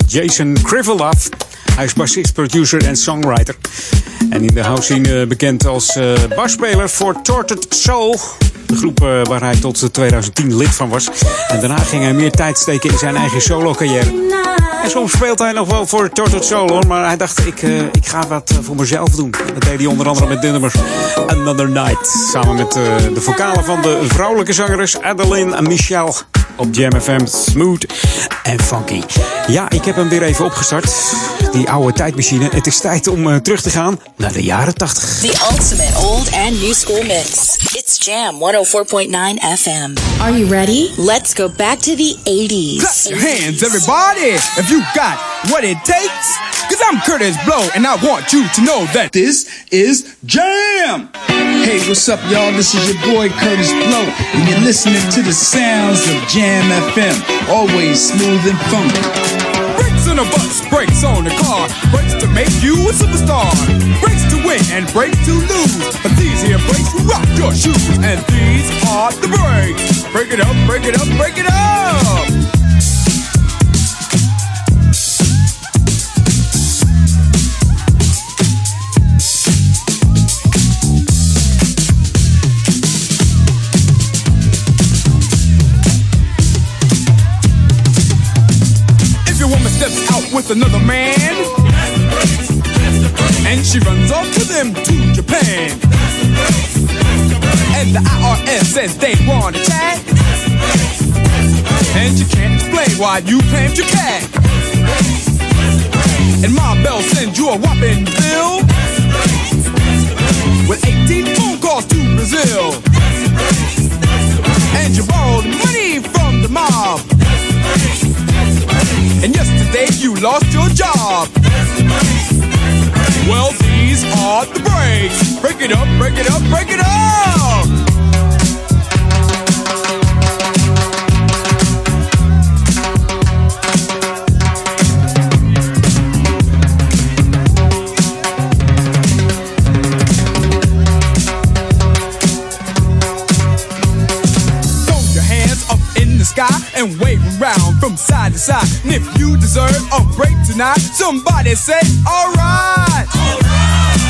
Jason Krivelov. Hij is bassist, producer en songwriter. En in de house eh, bekend als basspeler voor Tortured Soul. De groep eh, waar hij tot 2010 lid van was. En daarna ging hij meer tijd steken in zijn eigen solo carrière. En soms speelt hij nog wel voor Tortured Soul hoor. Maar hij dacht, ik, ik ga wat voor mezelf doen. Dat deed hij onder andere met de Another Night. Samen met de vocalen van de vrouwelijke zangeres Adeline Michel. Op Jam FM Smooth en Funky. Ja, ik heb hem weer even opgestart. Die oude tijdmachine. Het is tijd om eh, terug te gaan naar de jaren 80. The ultimate old and new school mix. It's Jam 104.9 FM. Are you ready? Let's go back to the 80s. Clap your hands, everybody, if you got what it takes. Cause I'm Curtis Blow, and I want you to know that this is Jam! Hey, what's up, y'all? This is your boy Curtis Blow, and you're listening to the sounds of Jam FM. Always smooth and funky. On a bus, brakes on a car, brakes to make you a superstar. Brakes to win and brakes to lose. But these here brakes will rock your shoes, and these are the brakes. Break it up, break it up, break it up! Another man, and she runs off to them to Japan, and the IRS says they want to chat, and you can't explain why you claimed your cat, and my Bell sends you a whopping bill. With 18 phone calls to Brazil, and you borrowed money from the mob. And yesterday you lost your job. Well, these are the breaks. Break it up, break it up, break it up. Tonight, somebody say, alright.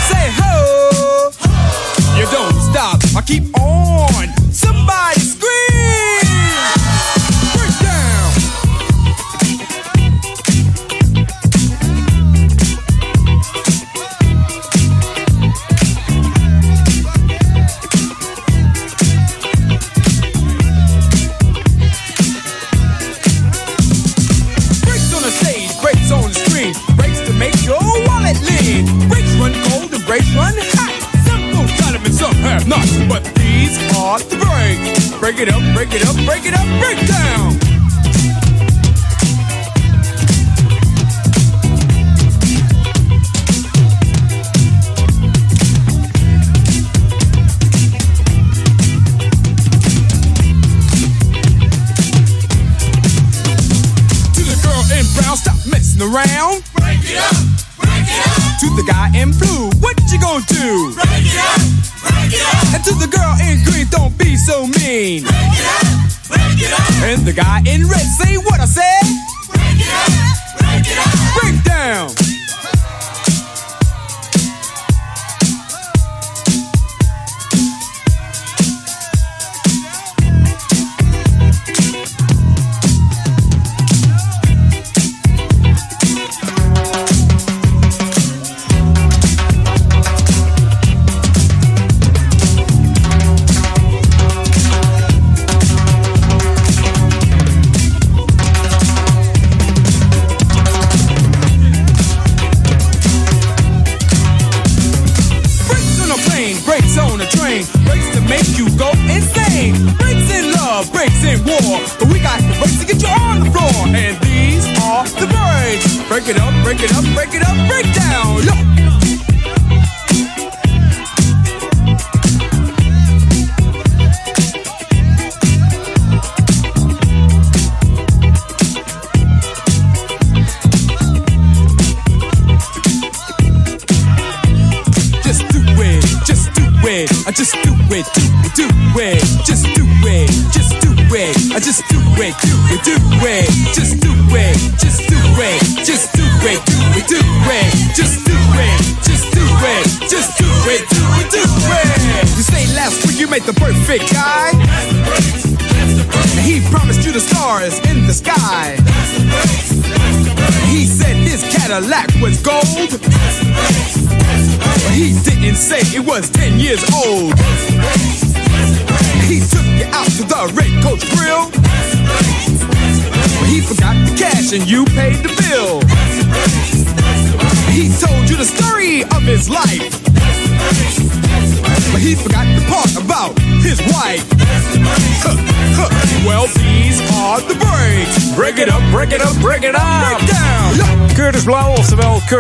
Say ho. You don't stop. I keep on.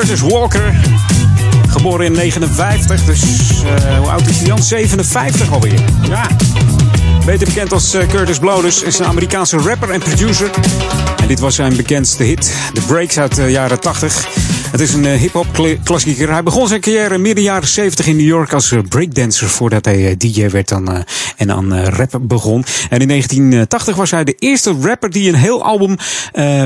Curtis Walker. Geboren in 59, dus eh, hoe oud is hij dan? 57 alweer. Ja. Beter bekend als eh, Curtis Blow, dus is een Amerikaanse rapper en producer. En dit was zijn bekendste hit, The Breaks uit de jaren 80. Het is een eh, hip-hop kla- klassieker. Hij begon zijn carrière midden jaren 70 in New York als eh, breakdancer voordat hij eh, DJ werd dan, en eh, rap begon. En in 1980 was hij de eerste rapper die een heel album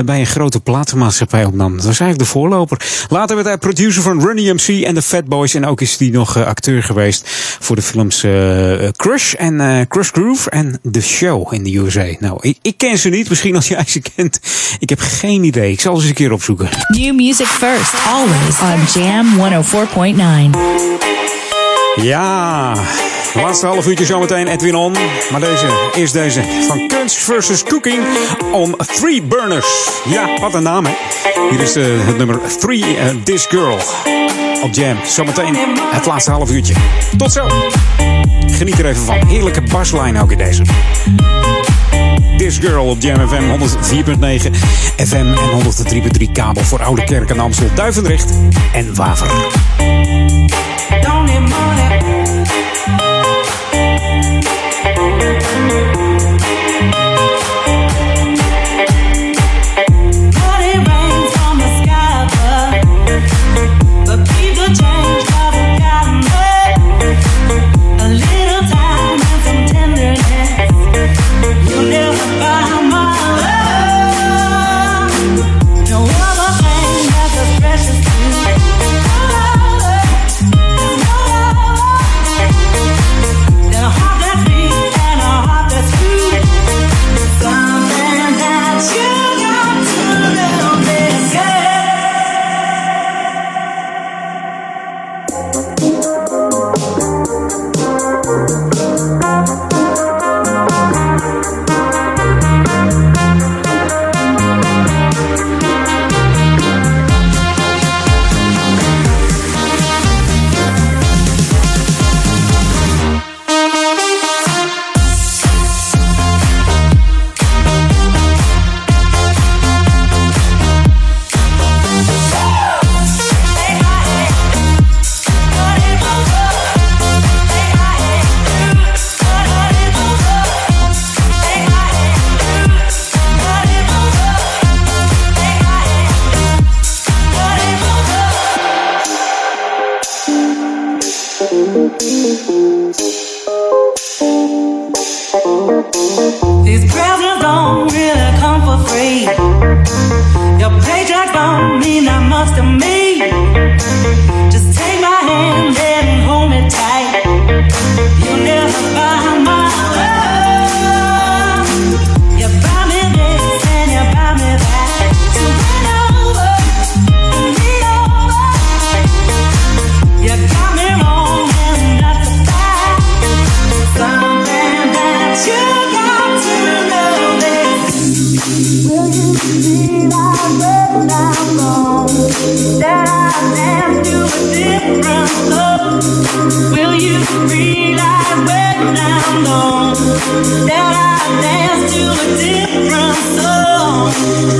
bij een grote platenmaatschappij opnam. Dat was eigenlijk de voorloper. Later werd hij producer van Run MC en de Fat Boys. En ook is hij nog acteur geweest voor de films Crush en Crush Groove en The Show in de USA. Nou, ik, ik ken ze niet. Misschien als jij ze kent. Ik heb geen idee. Ik zal ze eens een keer opzoeken. New music first, always on Jam 104.9. Ja, laatste half uurtje zometeen Edwin On. Maar deze, eerst deze. Van Kunst versus Cooking on Three Burners. Ja, wat een naam hè. Hier is eh, het nummer Three eh, This Girl op Jam. Zometeen het laatste half uurtje. Tot zo. Geniet er even van. Heerlijke baslijn ook in deze. This Girl op Jam FM 104.9 FM en 103.3 kabel voor Oude Kerk en Amstel, Duivendrecht en Waver.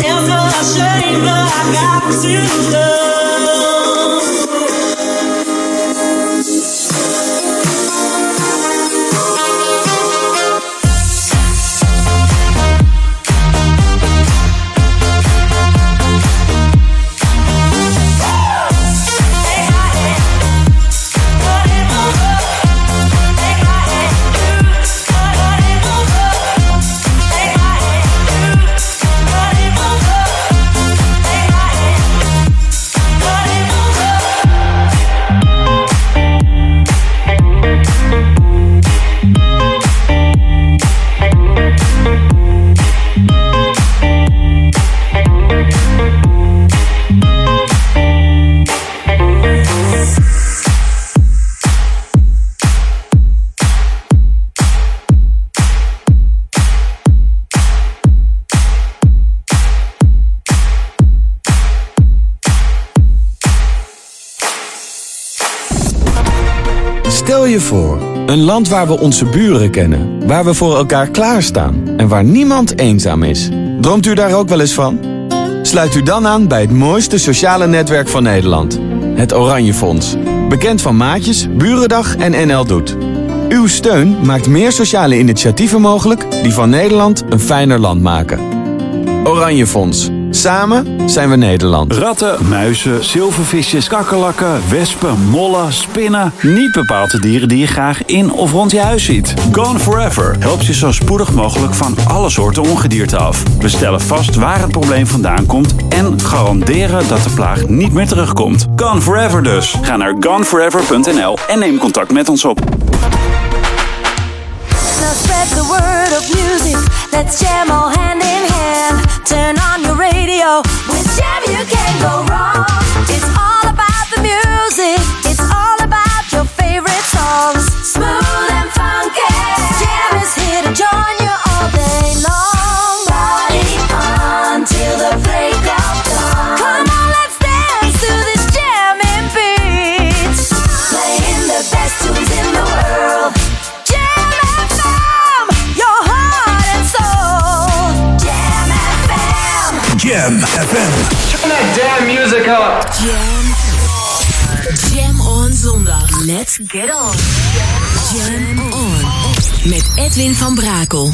It's a shame, but I got to go. Land waar we onze buren kennen, waar we voor elkaar klaarstaan en waar niemand eenzaam is. Droomt u daar ook wel eens van? Sluit u dan aan bij het mooiste sociale netwerk van Nederland, het Oranje Fonds. Bekend van Maatjes, Burendag en NL Doet. Uw steun maakt meer sociale initiatieven mogelijk die van Nederland een fijner land maken. Oranje Fonds. Samen zijn we Nederland. Ratten, muizen, zilvervisjes, kakkerlakken, wespen, mollen, spinnen. Niet bepaalde dieren die je graag in of rond je huis ziet. Gone Forever helpt je zo spoedig mogelijk van alle soorten ongedierte af. We stellen vast waar het probleem vandaan komt en garanderen dat de plaag niet meer terugkomt. Gone Forever dus. Ga naar goneforever.nl en neem contact met ons op. Spread the word of music. Let's jam all hand in hand. Turn on your radio. With jam you can't go wrong. It's all about the music. It's all about your favorite songs. Smooth and funky. Jam is here to join you all day long. Party on till the break Turn damn. Jam. Jam on zondag. Let's get on. Jam on. Met Edwin van Brakel.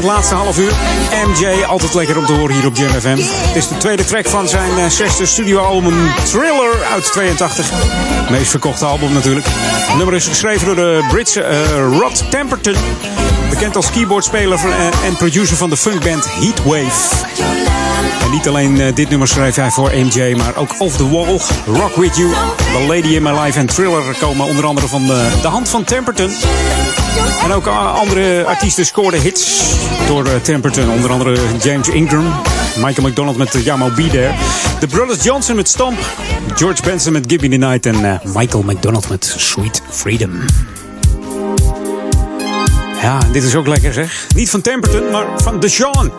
Het laatste half uur. MJ, altijd lekker om te horen hier op Jam. Het is de tweede track van zijn eh, zesde studioalbum Thriller uit 82. Meest verkochte album natuurlijk. Het nummer is geschreven door de Britse eh, Rod Temperton. Bekend als keyboardspeler eh, en producer van de funkband Heatwave. En niet alleen dit nummer schreef hij voor MJ, maar ook Off the Wall, Rock With You, The Lady in My Life en Thriller komen onder andere van de hand van Temperton. En ook eh, andere artiesten scoorden hits door eh, Temperton. Onder andere James Ingram, Michael McDonald met uh, Yamo Be There. The Brothers Johnson met Stomp. George Benson met Me The Night. En eh, Michael McDonald met Sweet Freedom. Ja, dit is ook lekker zeg. Niet van Temperton, maar van Deshaun.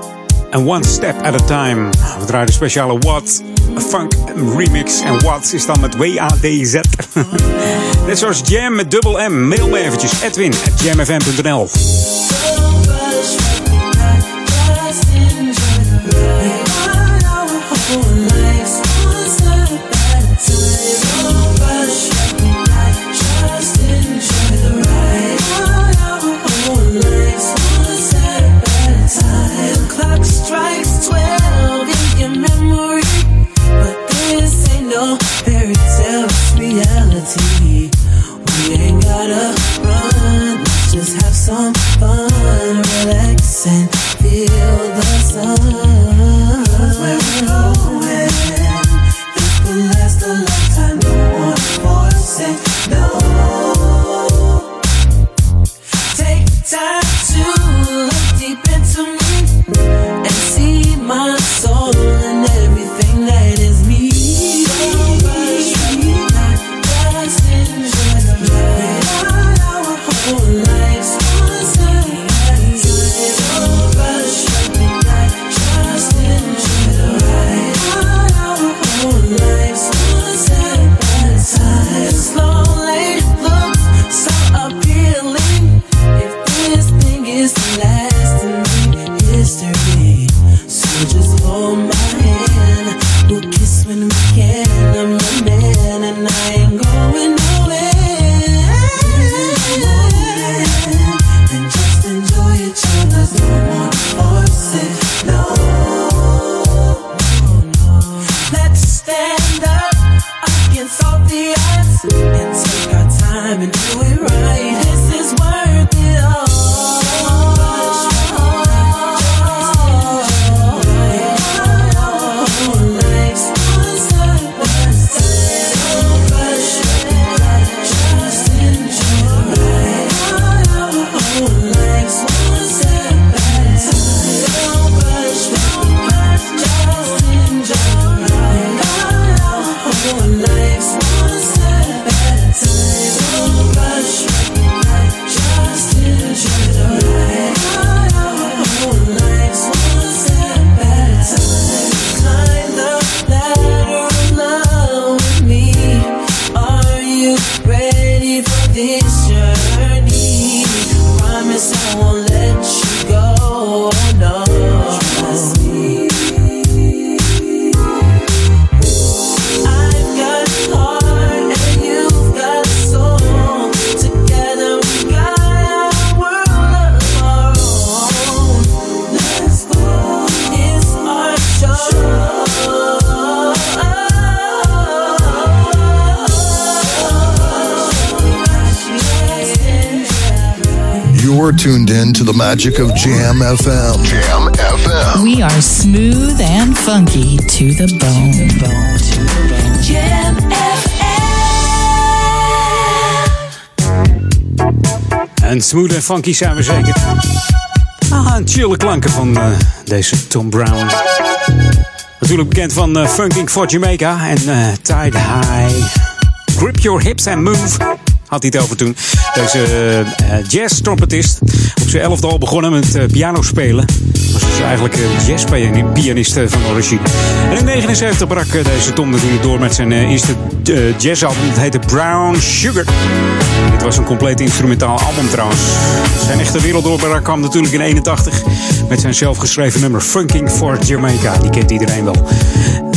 En One Step at a Time. We draaien de speciale What Funk Remix. En What is dan met W-A-D-Z. Net zoals Jam met dubbel M. Mail me eventjes. Edwin at jamfm.nl magic of Jam FM. Jam FM. We are smooth and funky to the bone. Jam En smooth en funky zijn we zeker. Ah, een chille klanken van eh, deze Tom Brown. Natuurlijk bekend van uh, Funking for Jamaica en uh, Tide High. Grip your hips and move. Had hij het over toen. Deze uh, jazz-trompetist. Zijn elfde al begonnen met uh, piano spelen. Was dus eigenlijk uh, jazz-pianist van origine. En in 1979 brak deze Tom natuurlijk door met zijn eerste jazzalbum. Het heette Brown Sugar. Dit was een compleet instrumentaal album trouwens. Zijn echte werelddoorbraak kwam natuurlijk in 81 met zijn zelfgeschreven nummer Funking for Jamaica. Die kent iedereen wel.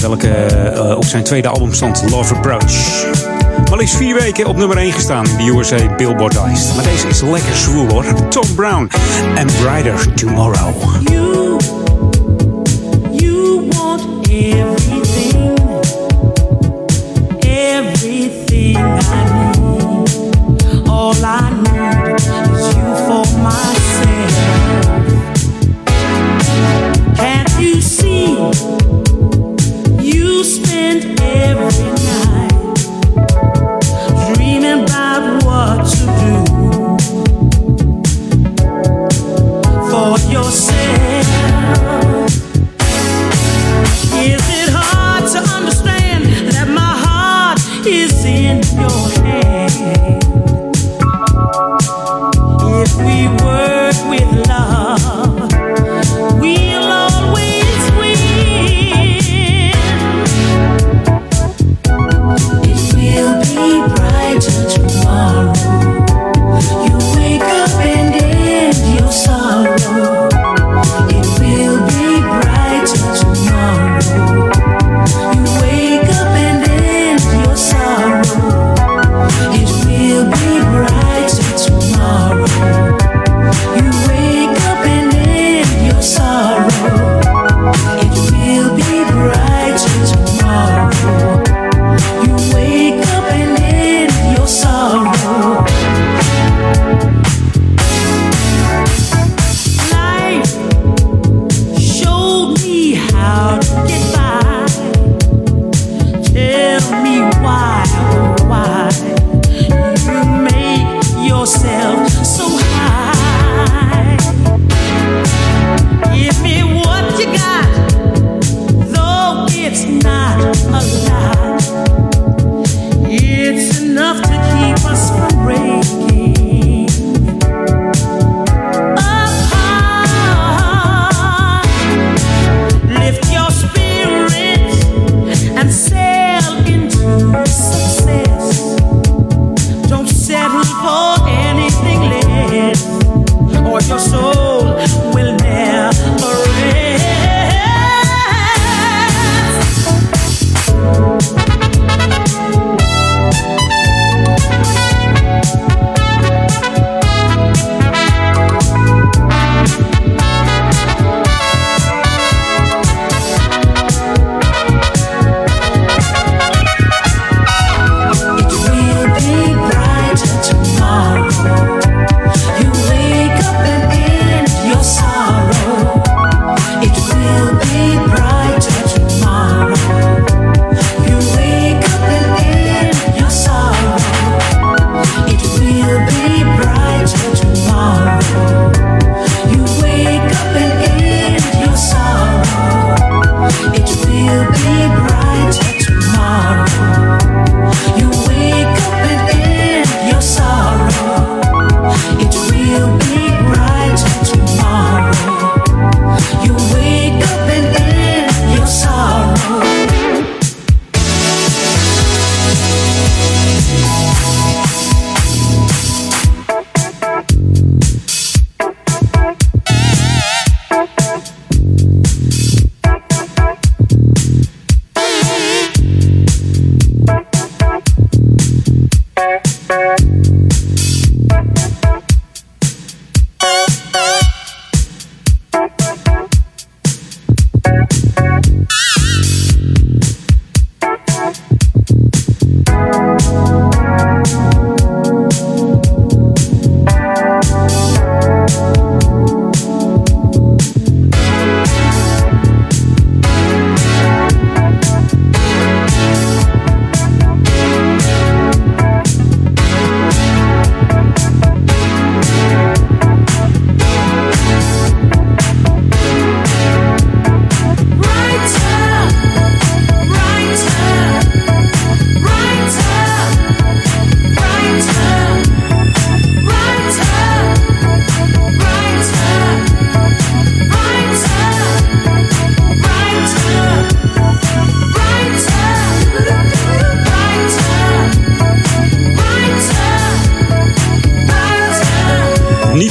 Welke op zijn tweede album stond Love Approach. Maar liefst vier weken op nummer 1 gestaan in de USA Billboard Lijst. Maar deze is lekker zwoel hoor. Tom Brown en Brighter Tomorrow. You, you want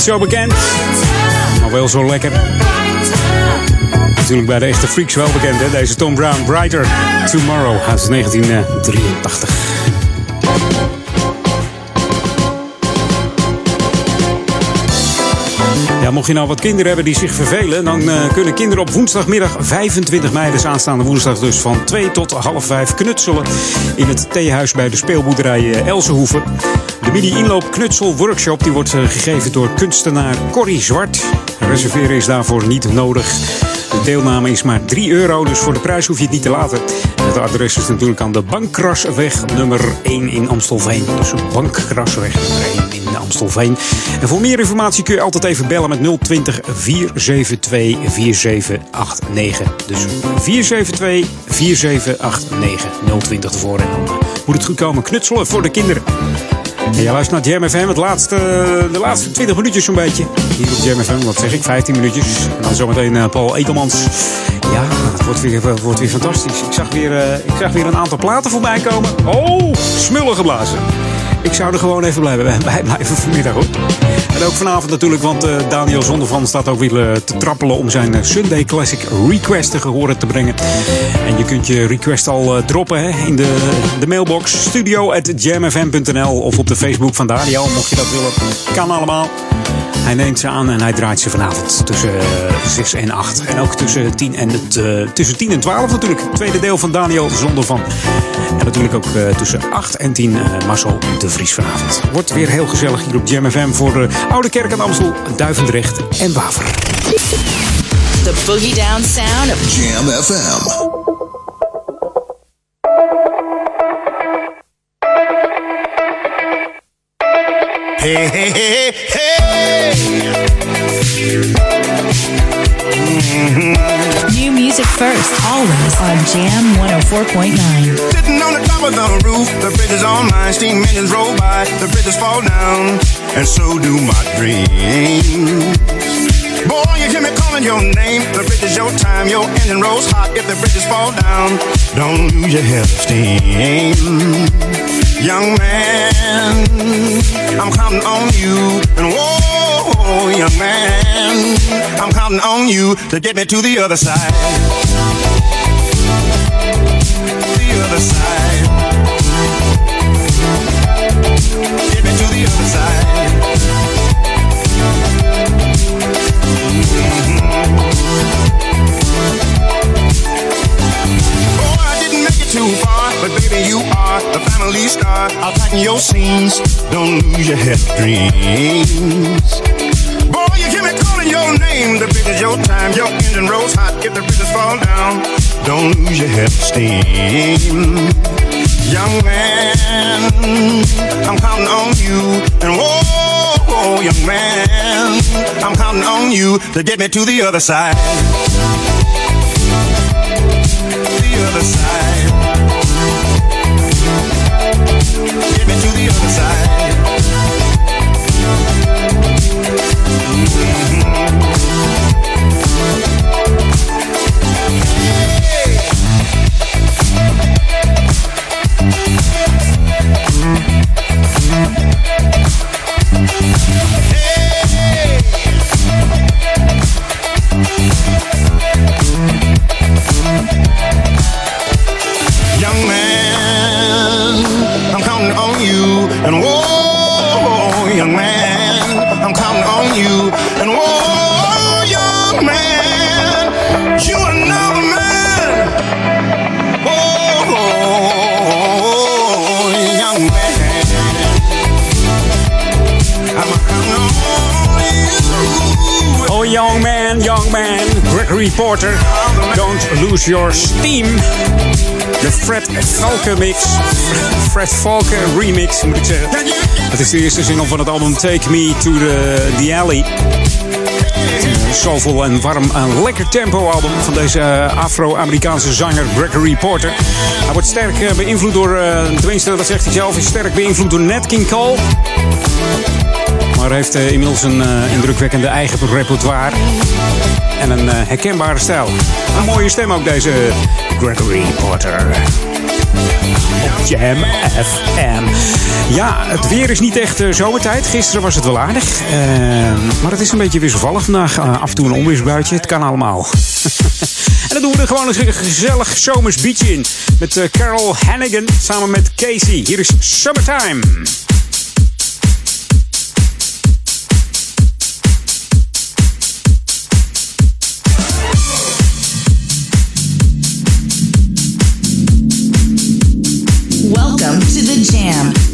Zo bekend, maar wel zo lekker. Natuurlijk bij de echte freaks wel bekend, hè? Deze Tom Brown, Brighter Tomorrow uit 1983. Ja, mocht je nou wat kinderen hebben die zich vervelen, dan eh, kunnen kinderen op woensdagmiddag 25 mei, dus aanstaande woensdag, dus van 2 tot half 5 knutselen in het theehuis bij de speelboerderij eh, Elsenhoeven. De mini-inloop knutsel workshop die wordt eh, gegeven door kunstenaar Corrie Zwart. Reserveren is daarvoor niet nodig. De deelname is maar 3 euro, dus voor de prijs hoef je het niet te laten. Het adres is natuurlijk aan de Bankkrasweg nummer 1 in Amstelveen. Dus Bankkrasweg nummer 1 in Amstelveen. En voor meer informatie kun je altijd even bellen met 020 472 4789. Dus 472 4789 020 ervoor. En dan moet het goed komen. Knutselen voor de kinderen. En jij luistert naar Jam FM, het laatste, de laatste 20 minuutjes zo'n beetje. Hier op Jam FM, wat zeg ik, 15 minuutjes. En dan zometeen uh, Paul Edelmans. Ja, het wordt weer, wordt weer fantastisch. Ik zag weer, uh, ik zag weer een aantal platen voorbij komen. Oh, smullen geblazen. Ik zou er gewoon even blijven, bij blijven vanmiddag hoor. En ook vanavond natuurlijk, want uh, Daniel Zondervan staat ook weer uh, te trappelen om zijn uh, Sunday Classic request te gehoren te brengen. En je kunt je request al droppen hè, in de, de mailbox studio.jamfm.nl of op de Facebook van Daniel, mocht je dat willen. Kan allemaal. Hij neemt ze aan en hij draait ze vanavond tussen 6 en 8. En ook tussen 10 en, het, uh, tussen 10 en 12 natuurlijk. Het tweede deel van Daniel zonder van. En natuurlijk ook uh, tussen 8 en 10 uh, Marcel de Vries vanavond. Wordt weer heel gezellig hier op Jam FM voor uh, Oude Kerk aan Amstel, Duivendrecht en Waver. The boogie down sound of Jam FM. Hey, hey, hey, hey. Mm-hmm. New music first, always on Jam 104.9. Sitting on the top of the roof, the bridge is on mine. Steam engines roll by, the bridges fall down, and so do my dreams. Boy, you hear me calling your name. The bridge is your time, your engine rolls hot. If the bridges fall down, don't lose your head of steam. Young man, I'm counting on you, and whoa, Oh, young man, I'm counting on you to get me to the other side. The other side. Get me to the other side. Mm-hmm. Oh, I didn't make it too far, but baby, you are the family star. I'll tighten your seams. Don't lose your head dreams. Time. Your engine rolls hot. If the bridges fall down, don't lose your head of steam. Young man, I'm counting on you. And whoa, young man, I'm counting on you to get me to the other side. The other side. Porter, don't lose your steam. De Fred Falke mix. Fred Falke remix, moet ik zeggen. Het is de eerste single van het album Take Me to the, the Alley. Soulvol en warm en lekker tempo album van deze eh, Afro-Amerikaanse zanger Gregory Porter. Hij wordt sterk eh, beïnvloed door, uh, tenminste dat zegt hij zelf, is sterk beïnvloed door Nat King Cole. Maar heeft eh, inmiddels een eh, indrukwekkende eigen repertoire. En een eh, herkenbare stijl. Een mooie stem ook deze Gregory Porter. Jam FM. Ja, het weer is niet echt zomertijd. Gisteren was het wel aardig. Eh, maar het is een beetje wisselvallig vandaag. Af en toe een onweersbuitje. Het kan allemaal. en dan doen we er gewoon een gezellig zomers beach in. Met Carol Hannigan samen met Casey. Hier is Summertime. Jam.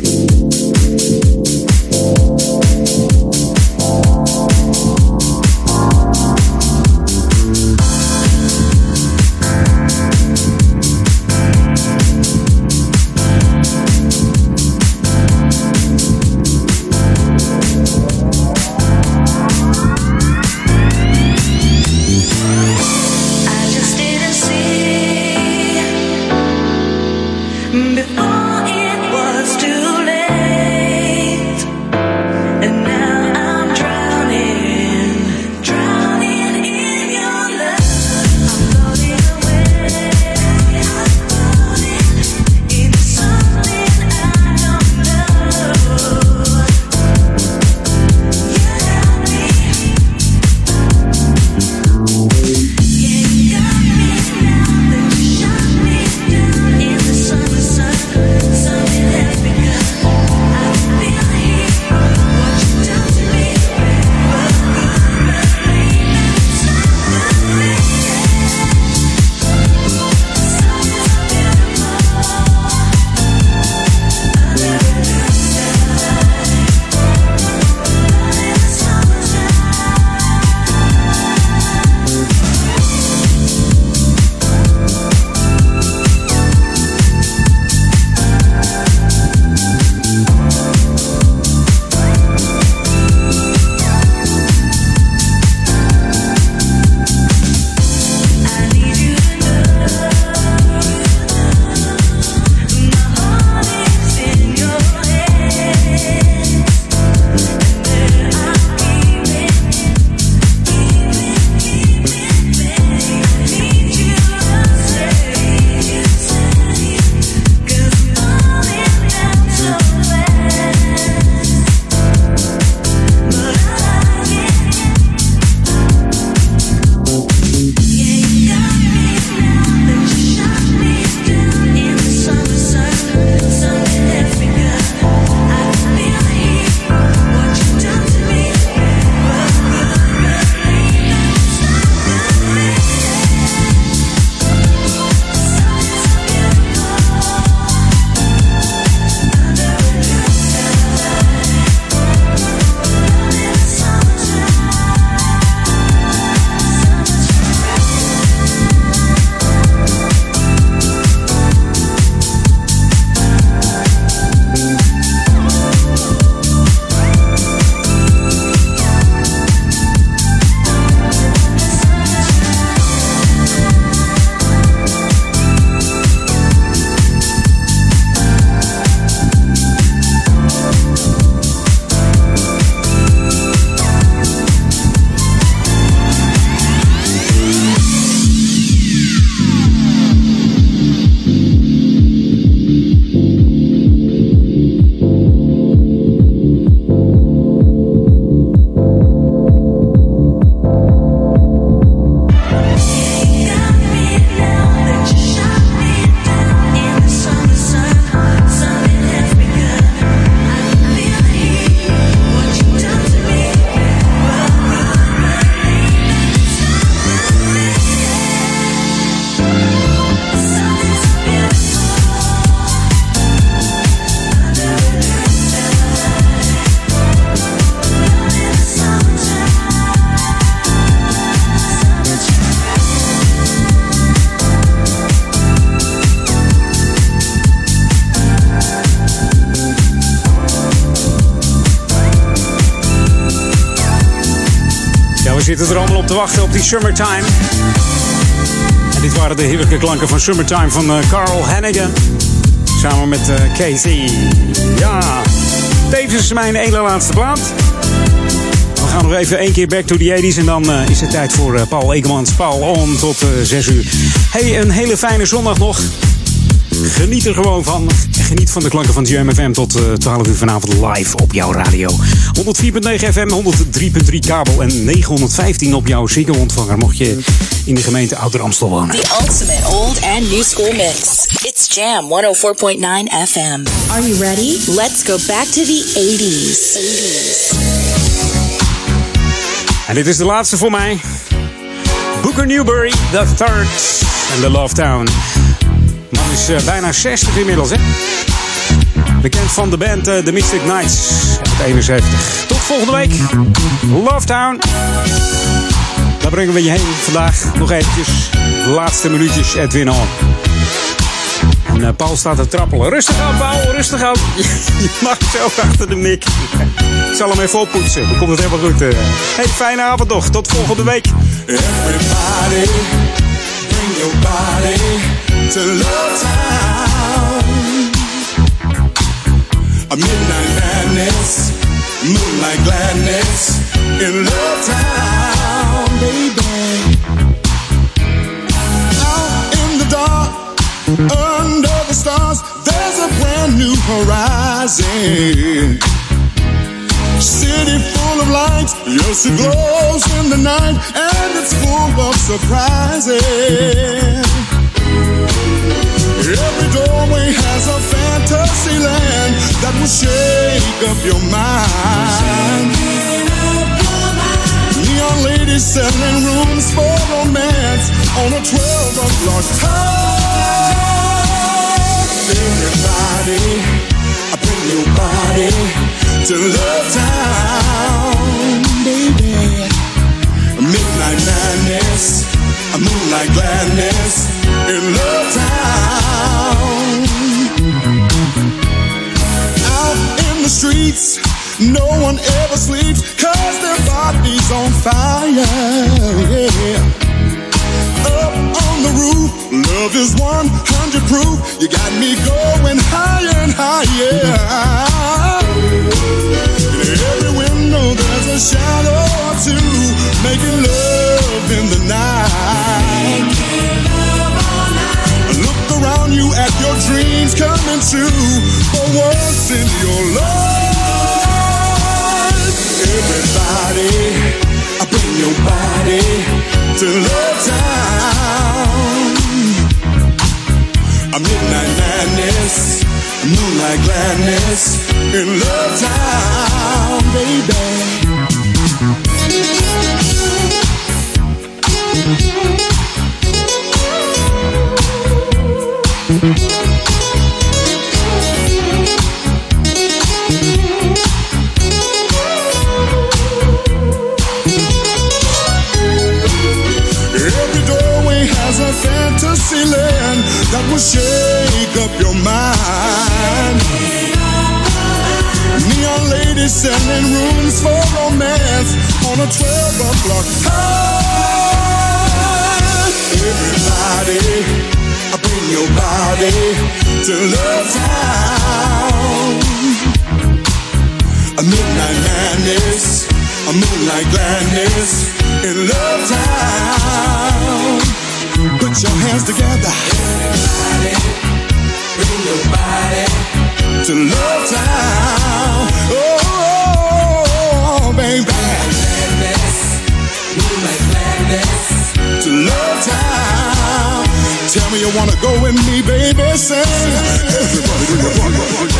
Zitten er allemaal op te wachten op die Summertime. En dit waren de heerlijke klanken van Summertime van eh, Carl Hannigan. Samen met eh, Casey. Ja. Tevens mijn ene laatste plaat. We gaan nog even één keer back to the 80s. En dan eh, is het tijd voor Paul Ekemans. Paul on tot eh 6 uur. Hey, een hele fijne zondag nog. Geniet er gewoon van. Geniet van de klanken van Jam FM tot eh 12 uur vanavond live op jouw radio. 104.9 FM, 103.3 kabel en 915 op jouw Ziggo-ontvanger. Mocht je in de gemeente Ouder Amstel wonen. The ultimate old and new school mix. It's Jam 104.9 FM. Are you ready? Let's go back to the 80s. 80s. En dit is de laatste voor mij. Booker Newberry, The Third en The Love Town. Man is eh, bijna 60 inmiddels, hè? Bekend van de band eh, The Mystic Knights uit 71. Tot volgende week. Love Town. Daar brengen we je heen vandaag. Nog eventjes. De laatste minuutjes Edwin on. En eh, Paul staat te trappelen. Rustig aan, Paul. Rustig aan. Je mag zo achter de mik. Ik zal hem even oppoetsen. Dan komt het helemaal goed. Hey, fijne avond nog. Tot volgende week. Everybody, bring your body to Love Town. A midnight madness, moonlight gladness in Love Town, baby. Out in the dark, under the stars, there's a brand new horizon. City full of lights, yes, it glows in the night, and it's full of surprises. Every doorway has a fantasy land that will shake up your mind. Neon ladies selling rooms for romance on a 12 o'clock time. Everybody, I bring your body to Love Town, baby. Midnight madness, a moonlight gladness in Love Town. Out in the streets, no one ever sleeps, cause their body's on fire. Yeah. Up on the roof, love is 100 proof. You got me going higher and higher. Every window, there's a shadow or two, making love in the night. Coming true for once in your life. Everybody, I bring your body to Love Town. A midnight madness, moonlight gladness in Love Town, baby. Will shake up your mind. Neon ladies selling rooms for romance on a 12 o'clock time. Everybody, bring your body to Love Town. A midnight madness, a moonlight gladness in Love Town. Put your hands together. Everybody, bring your body to Love Town. Oh, baby. To Love Town. Tell me you wanna go with me, baby. Say, everybody, bring your body, body,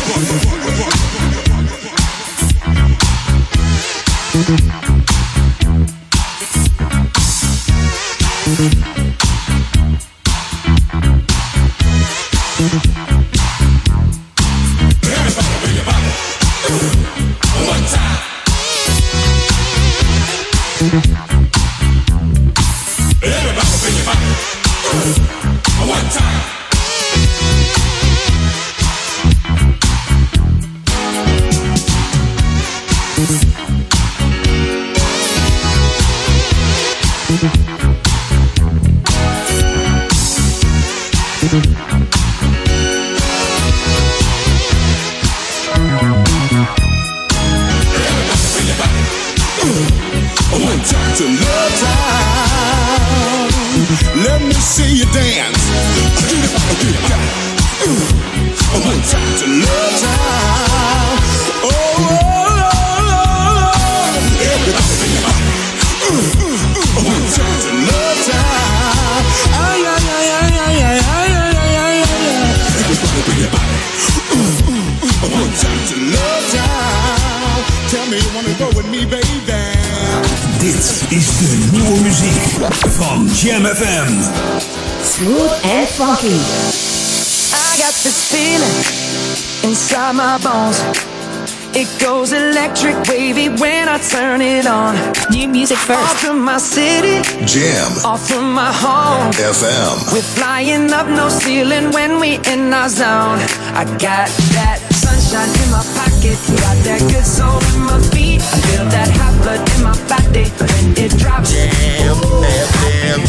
off from my home. FM. We're flying up no ceiling when we in our zone. I got that sunshine in my pocket, got that good soul in my feet. I feel that hot blood in my body when it drops. Damn.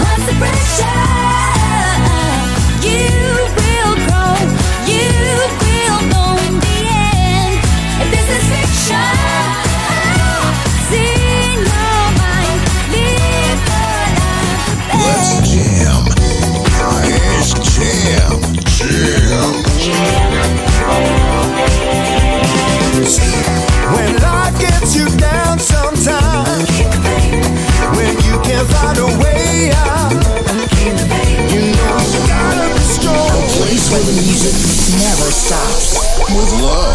What's the pressure? When life gets you down sometimes, when you can't find a way out, you know you gotta be strong. A place where the music never stops. With love.